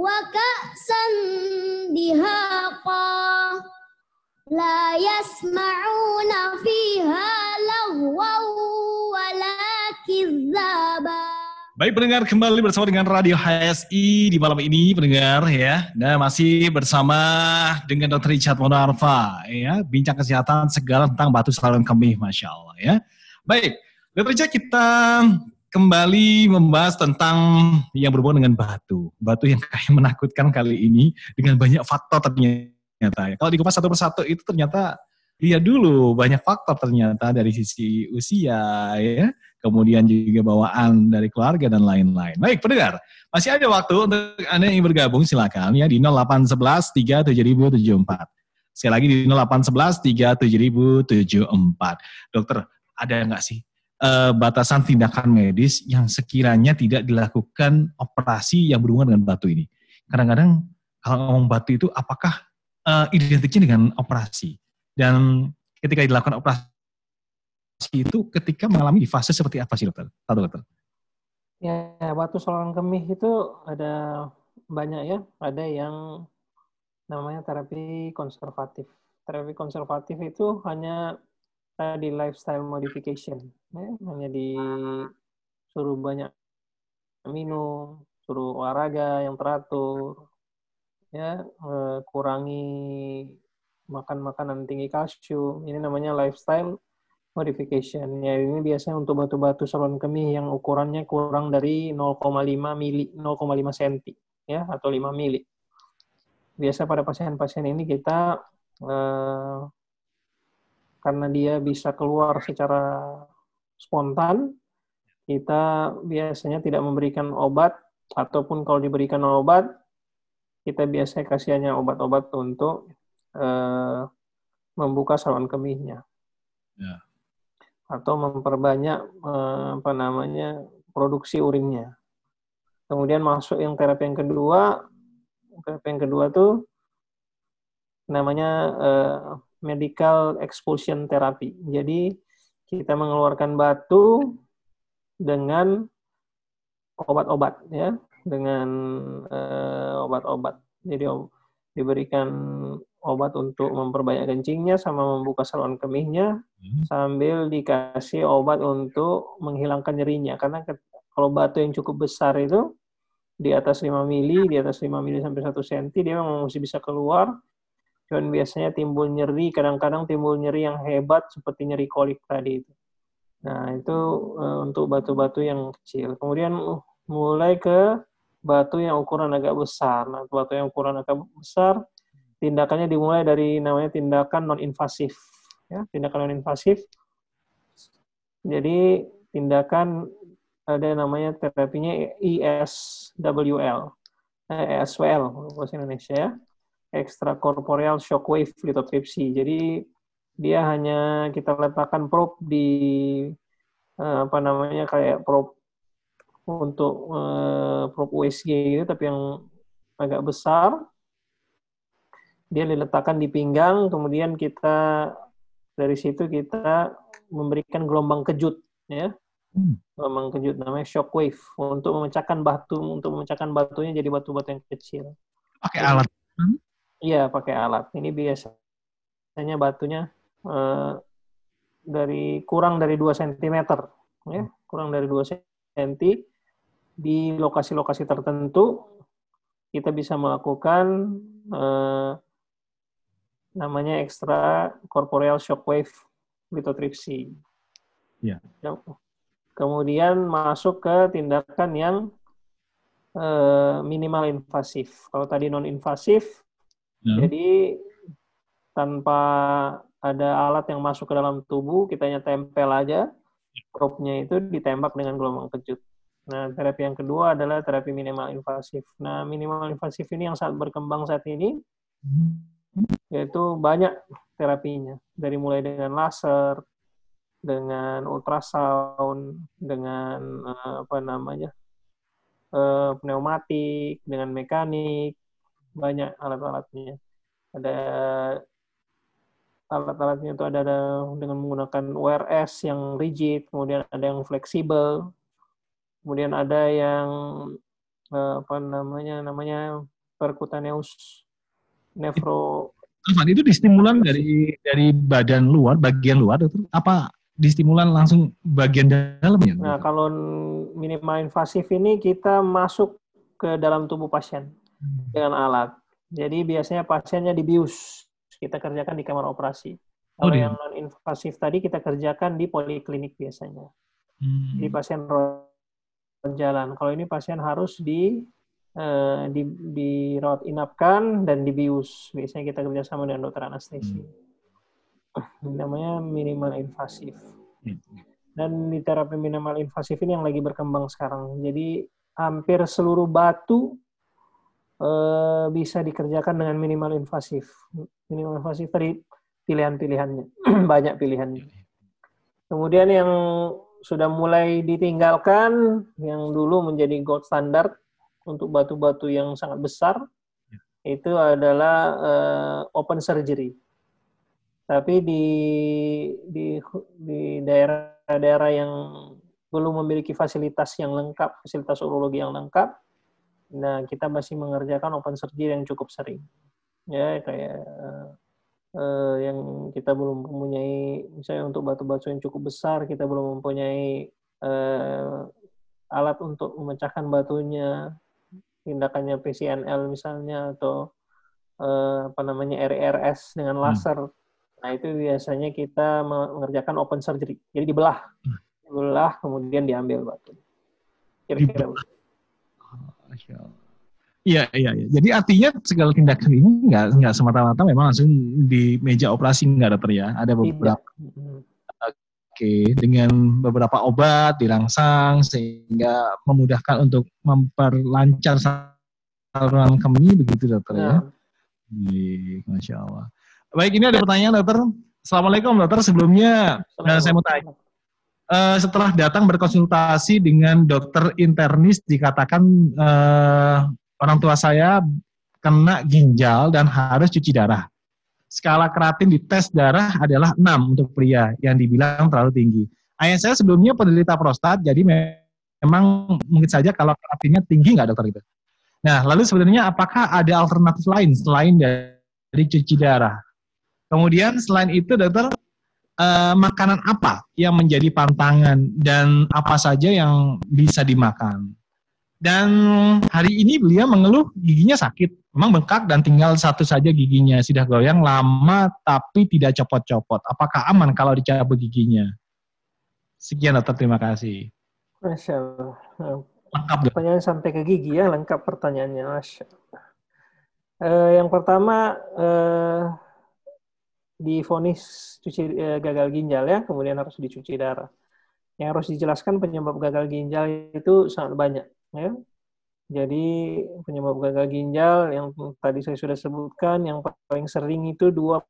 وكأسا دهاقا لا يسمعون فيها لغوا ولا كذابا Baik pendengar kembali bersama dengan Radio HSI di malam ini pendengar ya. Dan masih bersama dengan Dr. Richard Monarva ya. Bincang kesehatan segala tentang batu saluran kemih Masya Allah ya. Baik, Dr. Richard kita kembali membahas tentang yang berhubungan dengan batu. Batu yang kayak menakutkan kali ini dengan banyak faktor ternyata. Ya. Kalau dikupas satu persatu itu ternyata lihat dulu banyak faktor ternyata dari sisi usia ya kemudian juga bawaan dari keluarga dan lain-lain. Baik, pendengar, masih ada waktu untuk Anda yang bergabung silakan ya di 0811 37074. Sekali lagi di 0811 37074. Dokter, ada nggak sih uh, batasan tindakan medis yang sekiranya tidak dilakukan operasi yang berhubungan dengan batu ini? Kadang-kadang kalau ngomong batu itu apakah uh, identiknya dengan operasi? Dan ketika dilakukan operasi itu ketika mengalami di fase seperti apa sih dokter? Satu dokter. Ya, batu saluran kemih itu ada banyak ya. Ada yang namanya terapi konservatif. Terapi konservatif itu hanya di lifestyle modification. Ya, hanya disuruh banyak minum, suruh olahraga yang teratur, ya eh, kurangi makan makanan tinggi kalsium. Ini namanya lifestyle modification. Ya, ini biasanya untuk batu-batu saluran kemih yang ukurannya kurang dari 0,5 mili, 0,5 cm ya atau 5 mili. Biasa pada pasien-pasien ini kita eh, karena dia bisa keluar secara spontan, kita biasanya tidak memberikan obat ataupun kalau diberikan obat, kita biasanya kasihnya obat-obat untuk eh, membuka saluran kemihnya. Ya atau memperbanyak eh, apa namanya produksi urinnya. Kemudian masuk yang terapi yang kedua, terapi yang kedua tuh namanya uh, medical expulsion therapy. Jadi kita mengeluarkan batu dengan obat-obat ya, dengan uh, obat-obat. Jadi diberikan obat untuk memperbanyak kencingnya sama membuka saluran kemihnya hmm. sambil dikasih obat untuk menghilangkan nyerinya karena kalau batu yang cukup besar itu di atas 5 mili, di atas 5 mili sampai 1 cm dia memang masih bisa keluar. Cuman biasanya timbul nyeri, kadang-kadang timbul nyeri yang hebat seperti nyeri kolik tadi itu. Nah, itu uh, untuk batu-batu yang kecil. Kemudian uh, mulai ke batu yang ukuran agak besar. Nah, batu yang ukuran agak besar, tindakannya dimulai dari namanya tindakan non-invasif. Ya, tindakan non-invasif. Jadi, tindakan ada namanya terapinya ESWL, eh, ESWL bahasa Indonesia ya, extracorporeal shockwave lithotripsy. Jadi dia hanya kita letakkan probe di eh, apa namanya kayak probe untuk eh, probe USG gitu, tapi yang agak besar. Dia diletakkan di pinggang, kemudian kita dari situ kita memberikan gelombang kejut, ya Hmm. Memang kejut namanya shockwave untuk memecahkan batu untuk memecahkan batunya jadi batu-batu yang kecil. Pakai alat? Iya pakai alat. Ini biasanya batunya eh, dari kurang dari 2 cm ya kurang dari 2 cm di lokasi-lokasi tertentu kita bisa melakukan eh, namanya extra corporeal shockwave lithotripsy. Ya. Kemudian masuk ke tindakan yang eh, minimal invasif. Kalau tadi non invasif, ya. jadi tanpa ada alat yang masuk ke dalam tubuh, kita hanya tempel aja, probe-nya itu ditembak dengan gelombang kejut. Nah, terapi yang kedua adalah terapi minimal invasif. Nah, minimal invasif ini yang sangat berkembang saat ini, yaitu banyak terapinya. Dari mulai dengan laser, dengan ultrasound, dengan uh, apa namanya uh, pneumatik, dengan mekanik, banyak alat-alatnya. Ada alat-alatnya itu ada, ada dengan menggunakan WRS yang rigid, kemudian ada yang fleksibel, kemudian ada yang uh, apa namanya namanya percutaneous nefro. itu distimulan dari dari badan luar, bagian luar, itu apa distimulan langsung bagian dalamnya? Nah, kalau minimal invasif ini kita masuk ke dalam tubuh pasien. Dengan alat. Jadi biasanya pasiennya dibius. Kita kerjakan di kamar operasi. Kalau oh, yang non invasif tadi kita kerjakan di poliklinik biasanya. Hmm. Di pasien jalan. Kalau ini pasien harus di uh, di dirawat inapkan dan dibius. Biasanya kita kerjasama dengan dokter anestesi. Hmm namanya minimal invasif. Hmm. Dan di terapi minimal invasif ini yang lagi berkembang sekarang. Jadi hampir seluruh batu eh, bisa dikerjakan dengan minimal invasif. Minimal invasif tadi pilihan-pilihannya, banyak pilihannya. Kemudian yang sudah mulai ditinggalkan, yang dulu menjadi gold standard untuk batu-batu yang sangat besar, ya. itu adalah uh, open surgery. Tapi di di di daerah-daerah yang belum memiliki fasilitas yang lengkap, fasilitas urologi yang lengkap, nah kita masih mengerjakan open surgery yang cukup sering. Ya, kayak uh, yang kita belum mempunyai, misalnya untuk batu-batu yang cukup besar, kita belum mempunyai uh, alat untuk memecahkan batunya, tindakannya PCNL misalnya, atau uh, apa namanya RRS dengan hmm. laser. Hmm Nah, itu biasanya kita mengerjakan open surgery. Jadi dibelah. Hmm. Dibelah, kemudian diambil batu. Kira-kira Iya, iya, iya. Jadi artinya segala tindakan ini nggak nggak semata-mata memang langsung di meja operasi nggak dokter ya. Ada beberapa. Oke, dengan beberapa obat dirangsang sehingga memudahkan untuk memperlancar saluran kemih begitu dokter ya. Iya, masya Allah. Baik, ini ada pertanyaan dokter. Assalamualaikum dokter. Sebelumnya uh, saya mau tanya. Uh, setelah datang berkonsultasi dengan dokter internis dikatakan uh, orang tua saya kena ginjal dan harus cuci darah. Skala keratin di tes darah adalah 6 untuk pria yang dibilang terlalu tinggi. Ayah saya sebelumnya penderita prostat, jadi memang mungkin saja kalau keratinnya tinggi nggak dokter itu? Nah, lalu sebenarnya apakah ada alternatif lain selain dari cuci darah? Kemudian selain itu dokter, eh, makanan apa yang menjadi pantangan dan apa saja yang bisa dimakan? Dan hari ini beliau mengeluh giginya sakit, memang bengkak dan tinggal satu saja giginya, sudah goyang lama tapi tidak copot-copot. Apakah aman kalau dicabut giginya? Sekian dokter, terima kasih. Masya Allah. Lengkap. Pertanyaan sampai ke gigi ya, lengkap pertanyaannya. Masya Allah. Uh, yang pertama, uh, difonis cuci uh, gagal ginjal ya, kemudian harus dicuci darah. Yang harus dijelaskan penyebab gagal ginjal itu sangat banyak ya. Jadi penyebab gagal ginjal yang tadi saya sudah sebutkan yang paling sering itu dua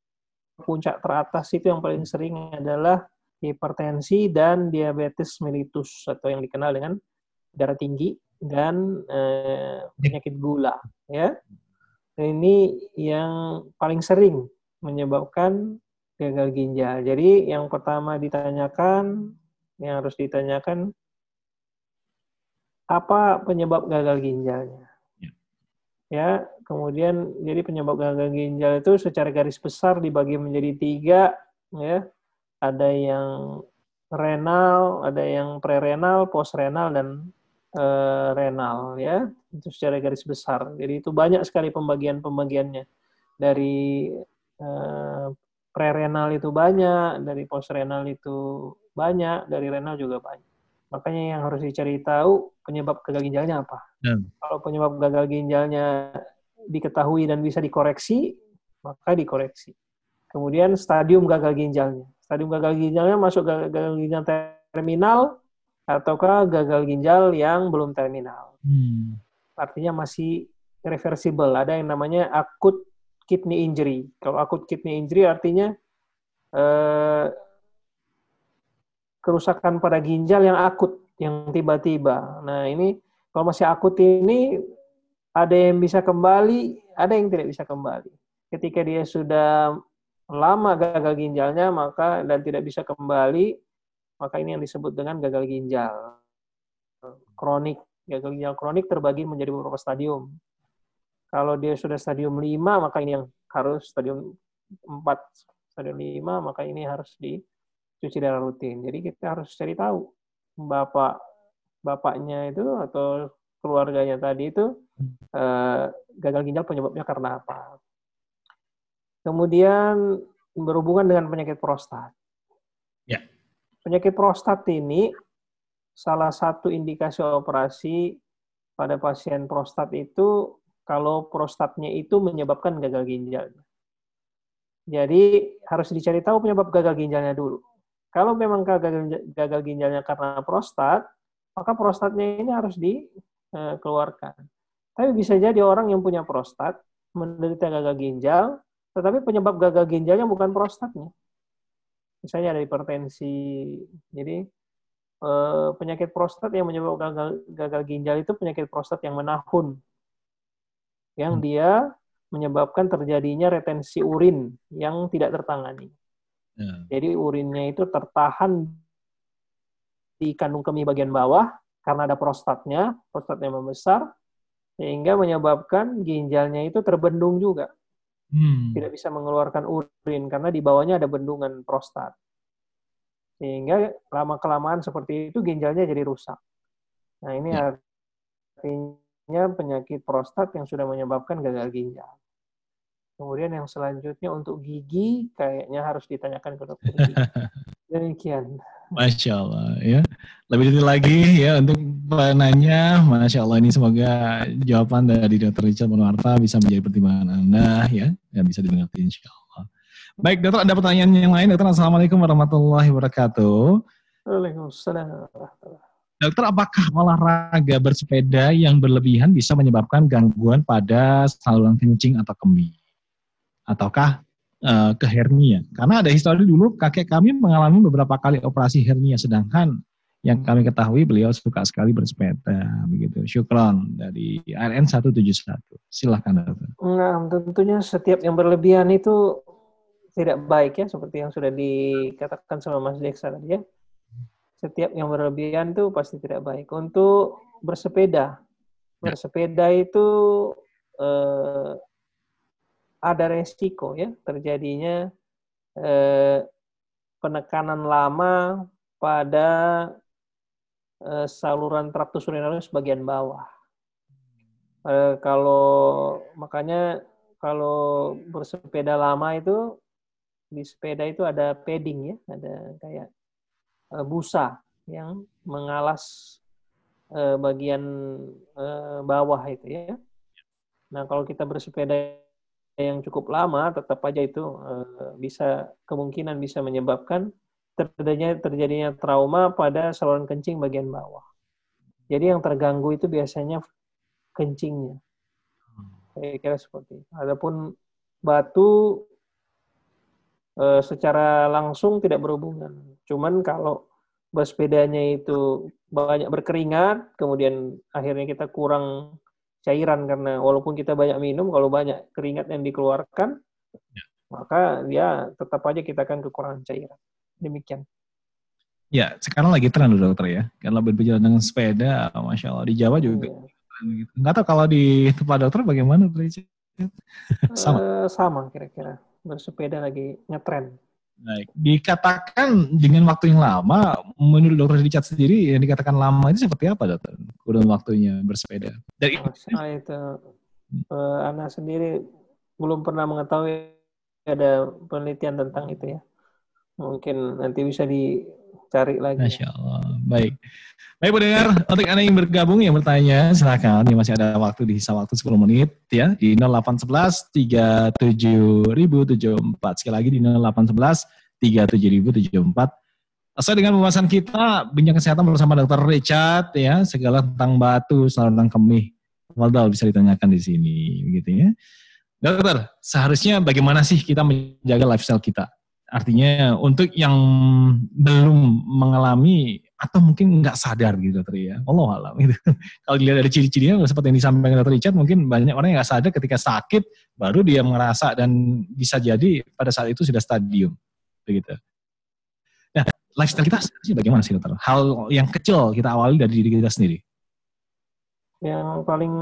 puncak teratas itu yang paling sering adalah hipertensi dan diabetes mellitus atau yang dikenal dengan darah tinggi dan eh, penyakit gula ya. Ini yang paling sering menyebabkan gagal ginjal. Jadi yang pertama ditanyakan yang harus ditanyakan apa penyebab gagal ginjalnya. Ya. ya, kemudian jadi penyebab gagal ginjal itu secara garis besar dibagi menjadi tiga, ya. Ada yang renal, ada yang prerenal, postrenal dan e, renal, ya. Itu secara garis besar. Jadi itu banyak sekali pembagian-pembagiannya. Dari e, prerenal itu banyak, dari postrenal itu banyak, dari renal juga banyak. Makanya yang harus dicari tahu penyebab gagal ginjalnya apa. Hmm. Kalau penyebab gagal ginjalnya diketahui dan bisa dikoreksi, maka dikoreksi. Kemudian stadium gagal ginjalnya. Stadium gagal ginjalnya masuk gagal ginjal terminal ataukah gagal ginjal yang belum terminal. Hmm. Artinya masih reversible. Ada yang namanya akut kidney injury. Kalau akut kidney injury artinya eh, kerusakan pada ginjal yang akut, yang tiba-tiba. Nah, ini kalau masih akut ini ada yang bisa kembali, ada yang tidak bisa kembali. Ketika dia sudah lama gagal ginjalnya, maka dan tidak bisa kembali, maka ini yang disebut dengan gagal ginjal kronik. Gagal ginjal kronik terbagi menjadi beberapa stadium. Kalau dia sudah stadium 5, maka ini yang harus stadium 4, stadium 5, maka ini harus di cuci darah rutin. Jadi kita harus cari tahu bapak bapaknya itu atau keluarganya tadi itu eh, gagal ginjal penyebabnya karena apa. Kemudian berhubungan dengan penyakit prostat. Ya. Penyakit prostat ini salah satu indikasi operasi pada pasien prostat itu kalau prostatnya itu menyebabkan gagal ginjal. Jadi harus dicari tahu penyebab gagal ginjalnya dulu. Kalau memang gagal, ginjalnya karena prostat, maka prostatnya ini harus dikeluarkan. Tapi bisa jadi orang yang punya prostat menderita gagal ginjal, tetapi penyebab gagal ginjalnya bukan prostatnya. Misalnya ada hipertensi. Jadi eh, penyakit prostat yang menyebabkan gagal ginjal itu penyakit prostat yang menahun. Yang hmm. dia menyebabkan terjadinya retensi urin yang tidak tertangani. Ya. Jadi urinnya itu tertahan di kandung kemih bagian bawah karena ada prostatnya, prostatnya membesar, sehingga menyebabkan ginjalnya itu terbendung juga. Hmm. Tidak bisa mengeluarkan urin karena di bawahnya ada bendungan prostat. Sehingga lama-kelamaan seperti itu ginjalnya jadi rusak. Nah ini ya. artinya penyakit prostat yang sudah menyebabkan gagal ginjal. Kemudian yang selanjutnya untuk gigi kayaknya harus ditanyakan ke dokter gigi. Demikian. Masya Allah ya. Lebih detail lagi ya untuk penanya, Masya Allah ini semoga jawaban dari Dr. Richard Monwarta bisa menjadi pertimbangan Anda ya dan bisa dimengerti insya Allah. Baik dokter ada pertanyaan yang lain dokter Assalamualaikum warahmatullahi wabarakatuh. Waalaikumsalam Dokter, apakah olahraga bersepeda yang berlebihan bisa menyebabkan gangguan pada saluran kencing atau kemih? ataukah uh, ke hernia. Karena ada histori dulu kakek kami mengalami beberapa kali operasi hernia, sedangkan yang kami ketahui beliau suka sekali bersepeda begitu. Syukron dari RN 171. Silahkan dokter. Nah, tentunya setiap yang berlebihan itu tidak baik ya seperti yang sudah dikatakan sama Mas Deksa tadi ya. Setiap yang berlebihan itu pasti tidak baik. Untuk bersepeda bersepeda itu eh, ada resiko ya terjadinya eh, penekanan lama pada eh, saluran traktus urinaris bagian bawah. Eh, kalau makanya kalau bersepeda lama itu di sepeda itu ada padding ya, ada kayak busa yang mengalas uh, bagian uh, bawah itu ya. Nah kalau kita bersepeda yang cukup lama, tetap aja itu bisa kemungkinan bisa menyebabkan terjadinya terjadinya trauma pada saluran kencing bagian bawah. Jadi yang terganggu itu biasanya kencingnya. Saya kira seperti itu. Adapun batu e, secara langsung tidak berhubungan. Cuman kalau bersepedanya itu banyak berkeringat, kemudian akhirnya kita kurang cairan karena walaupun kita banyak minum, kalau banyak keringat yang dikeluarkan, ya. maka dia tetap aja kita akan kekurangan cairan. Demikian. Ya, sekarang lagi tren dokter ya. Kalau berjalan dengan sepeda, masya Allah di Jawa juga. Ya. Nggak tahu kalau di tempat dokter bagaimana, sama. Uh, sama kira-kira bersepeda lagi ngetren. Baik. Dikatakan dengan waktu yang lama, menurut dokter Richard sendiri yang dikatakan lama itu seperti apa dokter? Kurun waktunya bersepeda. Dari oh, itu uh, anak sendiri belum pernah mengetahui ada penelitian tentang itu ya. Mungkin nanti bisa dicari lagi. Masya Allah. Baik. Baik pendengar, untuk Anda yang bergabung yang bertanya, silakan. Ini masih ada waktu di sisa waktu 10 menit ya di 0811 37074. Sekali lagi di 0811 37074. Sesuai dengan pembahasan kita, bincang kesehatan bersama Dr. Richard ya, segala tentang batu, saluran kemih. Waldal bisa ditanyakan di sini, begitu ya. Dokter, seharusnya bagaimana sih kita menjaga lifestyle kita? Artinya untuk yang belum mengalami atau mungkin nggak sadar gitu dokter ya. Allah alam gitu. Kalau dilihat dari ciri-cirinya seperti yang disampaikan dokter Richard mungkin banyak orang yang nggak sadar ketika sakit baru dia merasa dan bisa jadi pada saat itu sudah stadium begitu. Nah, lifestyle kita sih bagaimana sih dokter? Hal yang kecil kita awali dari diri kita sendiri. Yang paling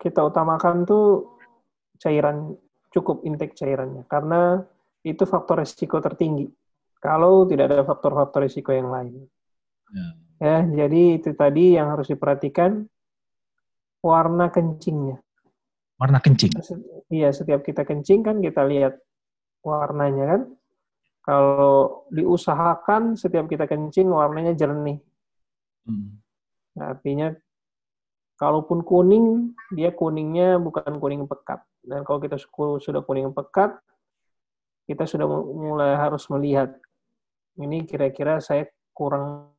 kita utamakan tuh cairan cukup intake cairannya karena itu faktor risiko tertinggi. Kalau tidak ada faktor-faktor risiko yang lain. Ya. ya, jadi itu tadi yang harus diperhatikan warna kencingnya. Warna kencing. Iya, setiap kita kencing kan kita lihat warnanya kan. Kalau diusahakan setiap kita kencing warnanya jernih. Hmm. Nah, artinya kalaupun kuning, dia kuningnya bukan kuning pekat. Dan kalau kita sudah kuning pekat, kita sudah mulai harus melihat ini kira-kira saya kurang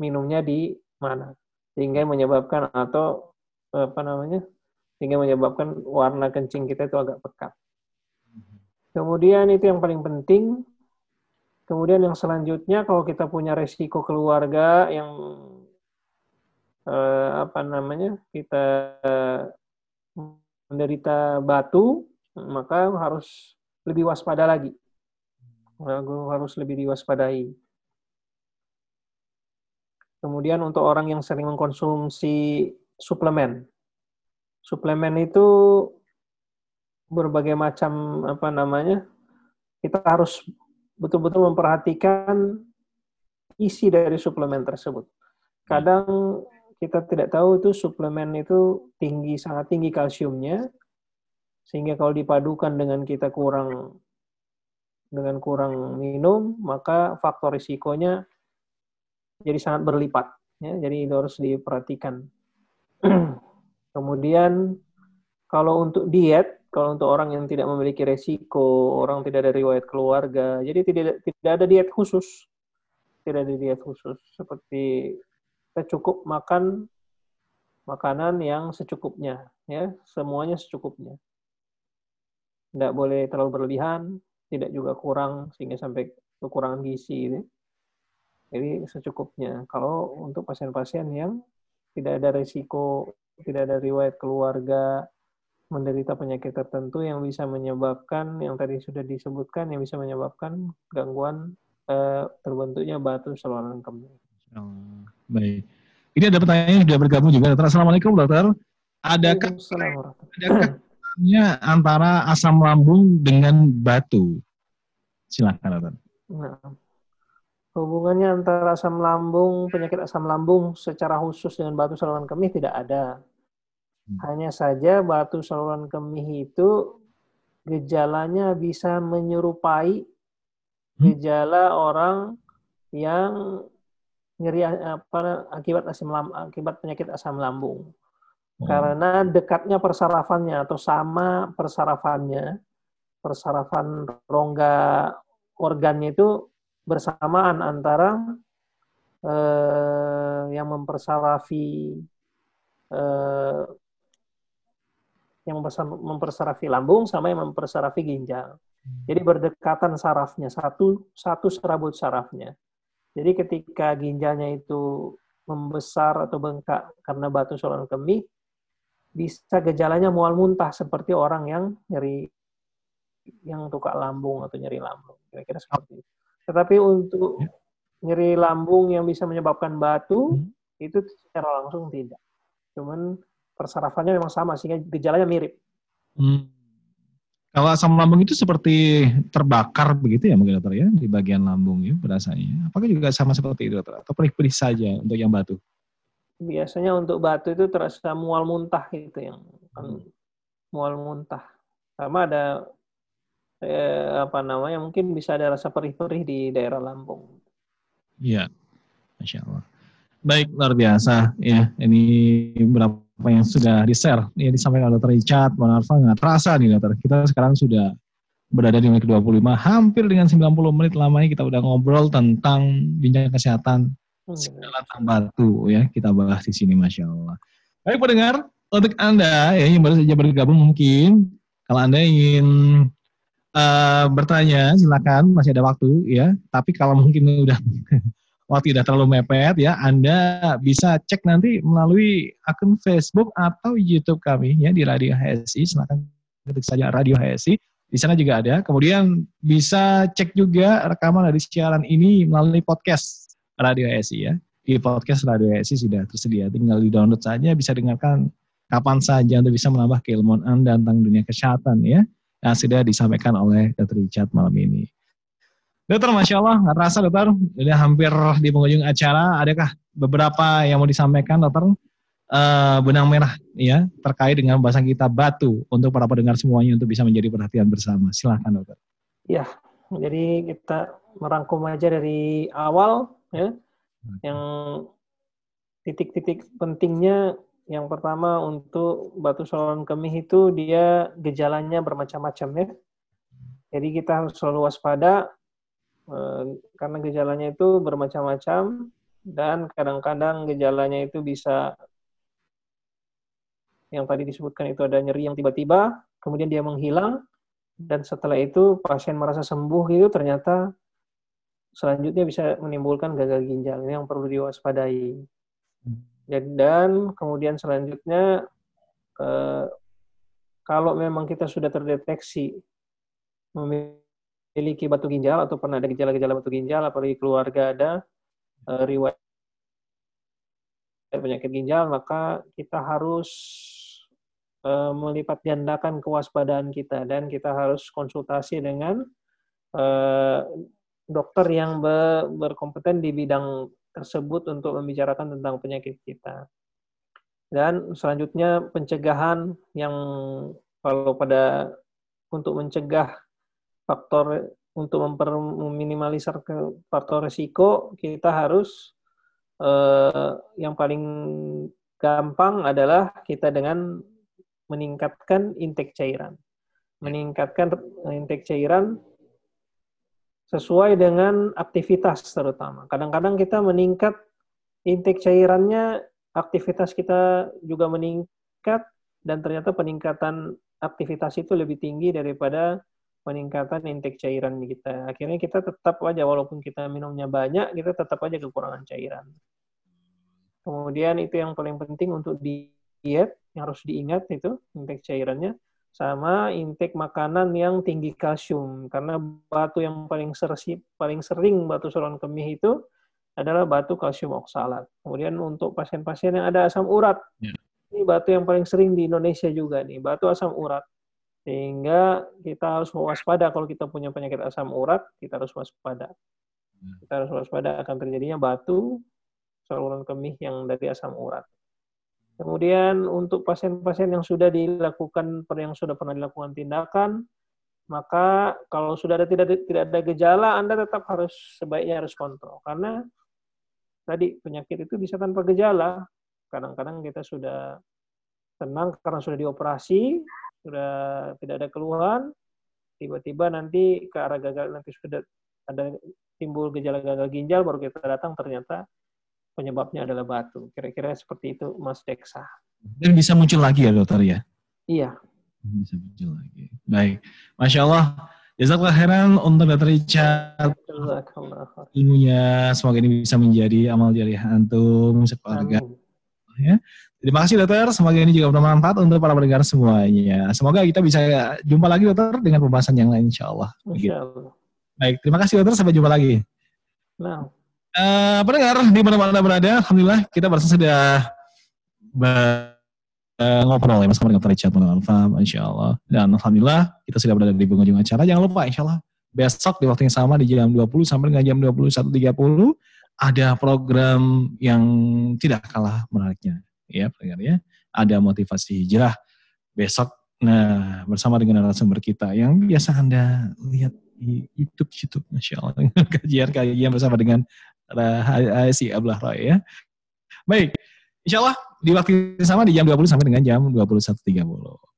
minumnya di mana sehingga menyebabkan atau apa namanya sehingga menyebabkan warna kencing kita itu agak pekat. Kemudian itu yang paling penting. Kemudian yang selanjutnya kalau kita punya resiko keluarga yang eh, apa namanya kita menderita batu, maka harus lebih waspada lagi. Harus lebih diwaspadai. Kemudian untuk orang yang sering mengkonsumsi suplemen. Suplemen itu berbagai macam apa namanya? Kita harus betul-betul memperhatikan isi dari suplemen tersebut. Kadang kita tidak tahu itu suplemen itu tinggi sangat tinggi kalsiumnya sehingga kalau dipadukan dengan kita kurang dengan kurang minum maka faktor risikonya jadi sangat berlipat. Ya, jadi itu harus diperhatikan. Kemudian kalau untuk diet, kalau untuk orang yang tidak memiliki resiko, orang tidak ada riwayat keluarga, jadi tidak tidak ada diet khusus, tidak ada diet khusus. Seperti kita cukup makan makanan yang secukupnya, ya semuanya secukupnya. Tidak boleh terlalu berlebihan, tidak juga kurang sehingga sampai kekurangan gizi. Gitu. Jadi secukupnya. Kalau untuk pasien-pasien yang tidak ada risiko, tidak ada riwayat keluarga menderita penyakit tertentu yang bisa menyebabkan yang tadi sudah disebutkan yang bisa menyebabkan gangguan eh, terbentuknya batu saluran kemih. Oh, baik. Ini ada pertanyaan yang sudah bergabung juga. Dokter. Assalamualaikum dokter. adakah adakah antara asam lambung dengan batu? Silakan, dokter. Nah, hubungannya antara asam lambung, penyakit asam lambung secara khusus dengan batu saluran kemih tidak ada. Hmm. Hanya saja batu saluran kemih itu gejalanya bisa menyerupai hmm. gejala orang yang nyeri apa akibat asam lambung, akibat penyakit asam lambung. Hmm. Karena dekatnya persarafannya atau sama persarafannya, persarafan rongga organnya itu bersamaan antara eh, yang mempersarafi eh, yang mempersarafi lambung sama yang mempersarafi ginjal. Hmm. Jadi berdekatan sarafnya, satu satu serabut sarafnya. Jadi ketika ginjalnya itu membesar atau bengkak karena batu saluran kemih, bisa gejalanya mual muntah seperti orang yang nyeri yang tukak lambung atau nyeri lambung. Kira-kira seperti itu. Tetapi untuk ya. nyeri lambung yang bisa menyebabkan batu, hmm. itu secara langsung tidak. Cuman persarafannya memang sama sehingga gejalanya mirip. Hmm. Kalau asam lambung itu seperti terbakar begitu ya mungkin dokter ya di bagian lambung ya berasanya. Apakah juga sama seperti itu dokter atau perih-perih saja untuk yang batu? Biasanya untuk batu itu terasa mual muntah gitu yang hmm. mual muntah. Sama ada eh, apa namanya mungkin bisa ada rasa perih-perih di daerah lambung. Iya, masya Allah. Baik luar biasa ya ini berapa apa yang sudah di-share, ya disampaikan oleh Dr. Richard, Bang Arfa, nggak terasa nih Dokter. Kita sekarang sudah berada di menit ke-25, hampir dengan 90 menit lamanya kita udah ngobrol tentang bincang kesehatan tentang batu ya, kita bahas di sini Masya Allah. Baik pendengar, untuk Anda ya, yang baru saja bergabung mungkin, kalau Anda ingin uh, bertanya silakan masih ada waktu ya, tapi kalau mungkin udah waktu tidak terlalu mepet ya, Anda bisa cek nanti melalui akun Facebook atau YouTube kami ya di Radio HSI. Silakan ketik saja Radio HSI. Di sana juga ada. Kemudian bisa cek juga rekaman dari siaran ini melalui podcast Radio HSI ya. Di podcast Radio HSI sudah tersedia. Tinggal di-download saja, bisa dengarkan kapan saja untuk bisa menambah keilmuan Anda tentang dunia kesehatan ya. Yang sudah disampaikan oleh Dr. Richard malam ini. Dokter, Masya Allah, nggak terasa dokter, udah hampir di penghujung acara. Adakah beberapa yang mau disampaikan dokter? Uh, benang merah ya terkait dengan bahasan kita batu untuk para pendengar semuanya untuk bisa menjadi perhatian bersama. Silahkan dokter. Ya, jadi kita merangkum aja dari awal ya, yang titik-titik pentingnya yang pertama untuk batu saluran kemih itu dia gejalanya bermacam-macam ya. Jadi kita harus selalu waspada Eh, karena gejalanya itu bermacam-macam dan kadang-kadang gejalanya itu bisa yang tadi disebutkan itu ada nyeri yang tiba-tiba, kemudian dia menghilang, dan setelah itu pasien merasa sembuh itu ternyata selanjutnya bisa menimbulkan gagal ginjal. Ini yang perlu diwaspadai. Dan kemudian selanjutnya, eh, kalau memang kita sudah terdeteksi memiliki batu ginjal atau pernah ada gejala-gejala batu ginjal, apalagi keluarga ada uh, riwayat penyakit ginjal, maka kita harus uh, melipat gandakan kewaspadaan kita. Dan kita harus konsultasi dengan dokter yang be berkompeten di bidang tersebut untuk membicarakan tentang penyakit kita. Dan selanjutnya pencegahan yang kalau pada untuk mencegah faktor untuk meminimalisir ke faktor risiko kita harus eh, yang paling gampang adalah kita dengan meningkatkan intake cairan. Meningkatkan intake cairan sesuai dengan aktivitas terutama. Kadang-kadang kita meningkat intake cairannya, aktivitas kita juga meningkat dan ternyata peningkatan aktivitas itu lebih tinggi daripada peningkatan intake cairan kita. Akhirnya kita tetap aja walaupun kita minumnya banyak, kita tetap aja kekurangan cairan. Kemudian itu yang paling penting untuk diet yang harus diingat itu intake cairannya sama intake makanan yang tinggi kalsium karena batu yang paling sering paling sering batu saluran kemih itu adalah batu kalsium oksalat. Kemudian untuk pasien-pasien yang ada asam urat, yeah. ini batu yang paling sering di Indonesia juga nih, batu asam urat. Sehingga kita harus waspada kalau kita punya penyakit asam urat, kita harus waspada. Hmm. Kita harus waspada akan terjadinya batu saluran kemih yang dari asam urat. Kemudian untuk pasien-pasien yang sudah dilakukan yang sudah pernah dilakukan tindakan, maka kalau sudah ada tidak tidak ada gejala, Anda tetap harus sebaiknya harus kontrol karena tadi penyakit itu bisa tanpa gejala. Kadang-kadang kita sudah tenang karena sudah dioperasi, sudah tidak ada keluhan, tiba-tiba nanti ke arah gagal nanti sudah ada timbul gejala gagal ginjal baru kita datang ternyata penyebabnya adalah batu. Kira-kira seperti itu, Mas Deksa. Dan bisa muncul lagi ya, dokter ya? Iya. Bisa muncul lagi. Baik. Masya Allah. Jazakallah khairan untuk Dr. Richard. Ilmunya semoga ini bisa menjadi amal jariah antum sekeluarga. Ya. Terima kasih dokter, semoga ini juga bermanfaat untuk para pendengar semuanya. Semoga kita bisa jumpa lagi dokter dengan pembahasan yang lain insya Allah. Insya Allah. Baik, terima kasih dokter, sampai jumpa lagi. Nah. Uh, pendengar di mana-mana berada, alhamdulillah kita baru sudah uh, ngobrol ya bersama dengan Richard Munawar insya Allah. Dan alhamdulillah kita sudah berada di penghujung acara. Jangan lupa insya Allah besok di waktu yang sama di jam 20 sampai dengan jam 21.30 ada program yang tidak kalah menariknya ya pendengar ya. Ada motivasi hijrah besok nah bersama dengan narasumber kita yang biasa Anda lihat di YouTube YouTube Masya Allah kajian-kajian bersama dengan si Ablah Roy ya. Baik, insya Allah di waktu yang sama di jam 20 sampai dengan jam 21.30.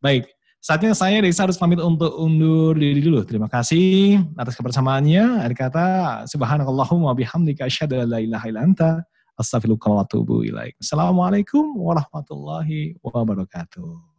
Baik, saatnya saya Desa harus pamit untuk undur diri dulu. Terima kasih atas kebersamaannya. Ada kata, Subhanakallahumma bihamdika asyhadu an la ilaha illa anta astaghfiruka wa atubu ilaik. Assalamualaikum warahmatullahi wabarakatuh.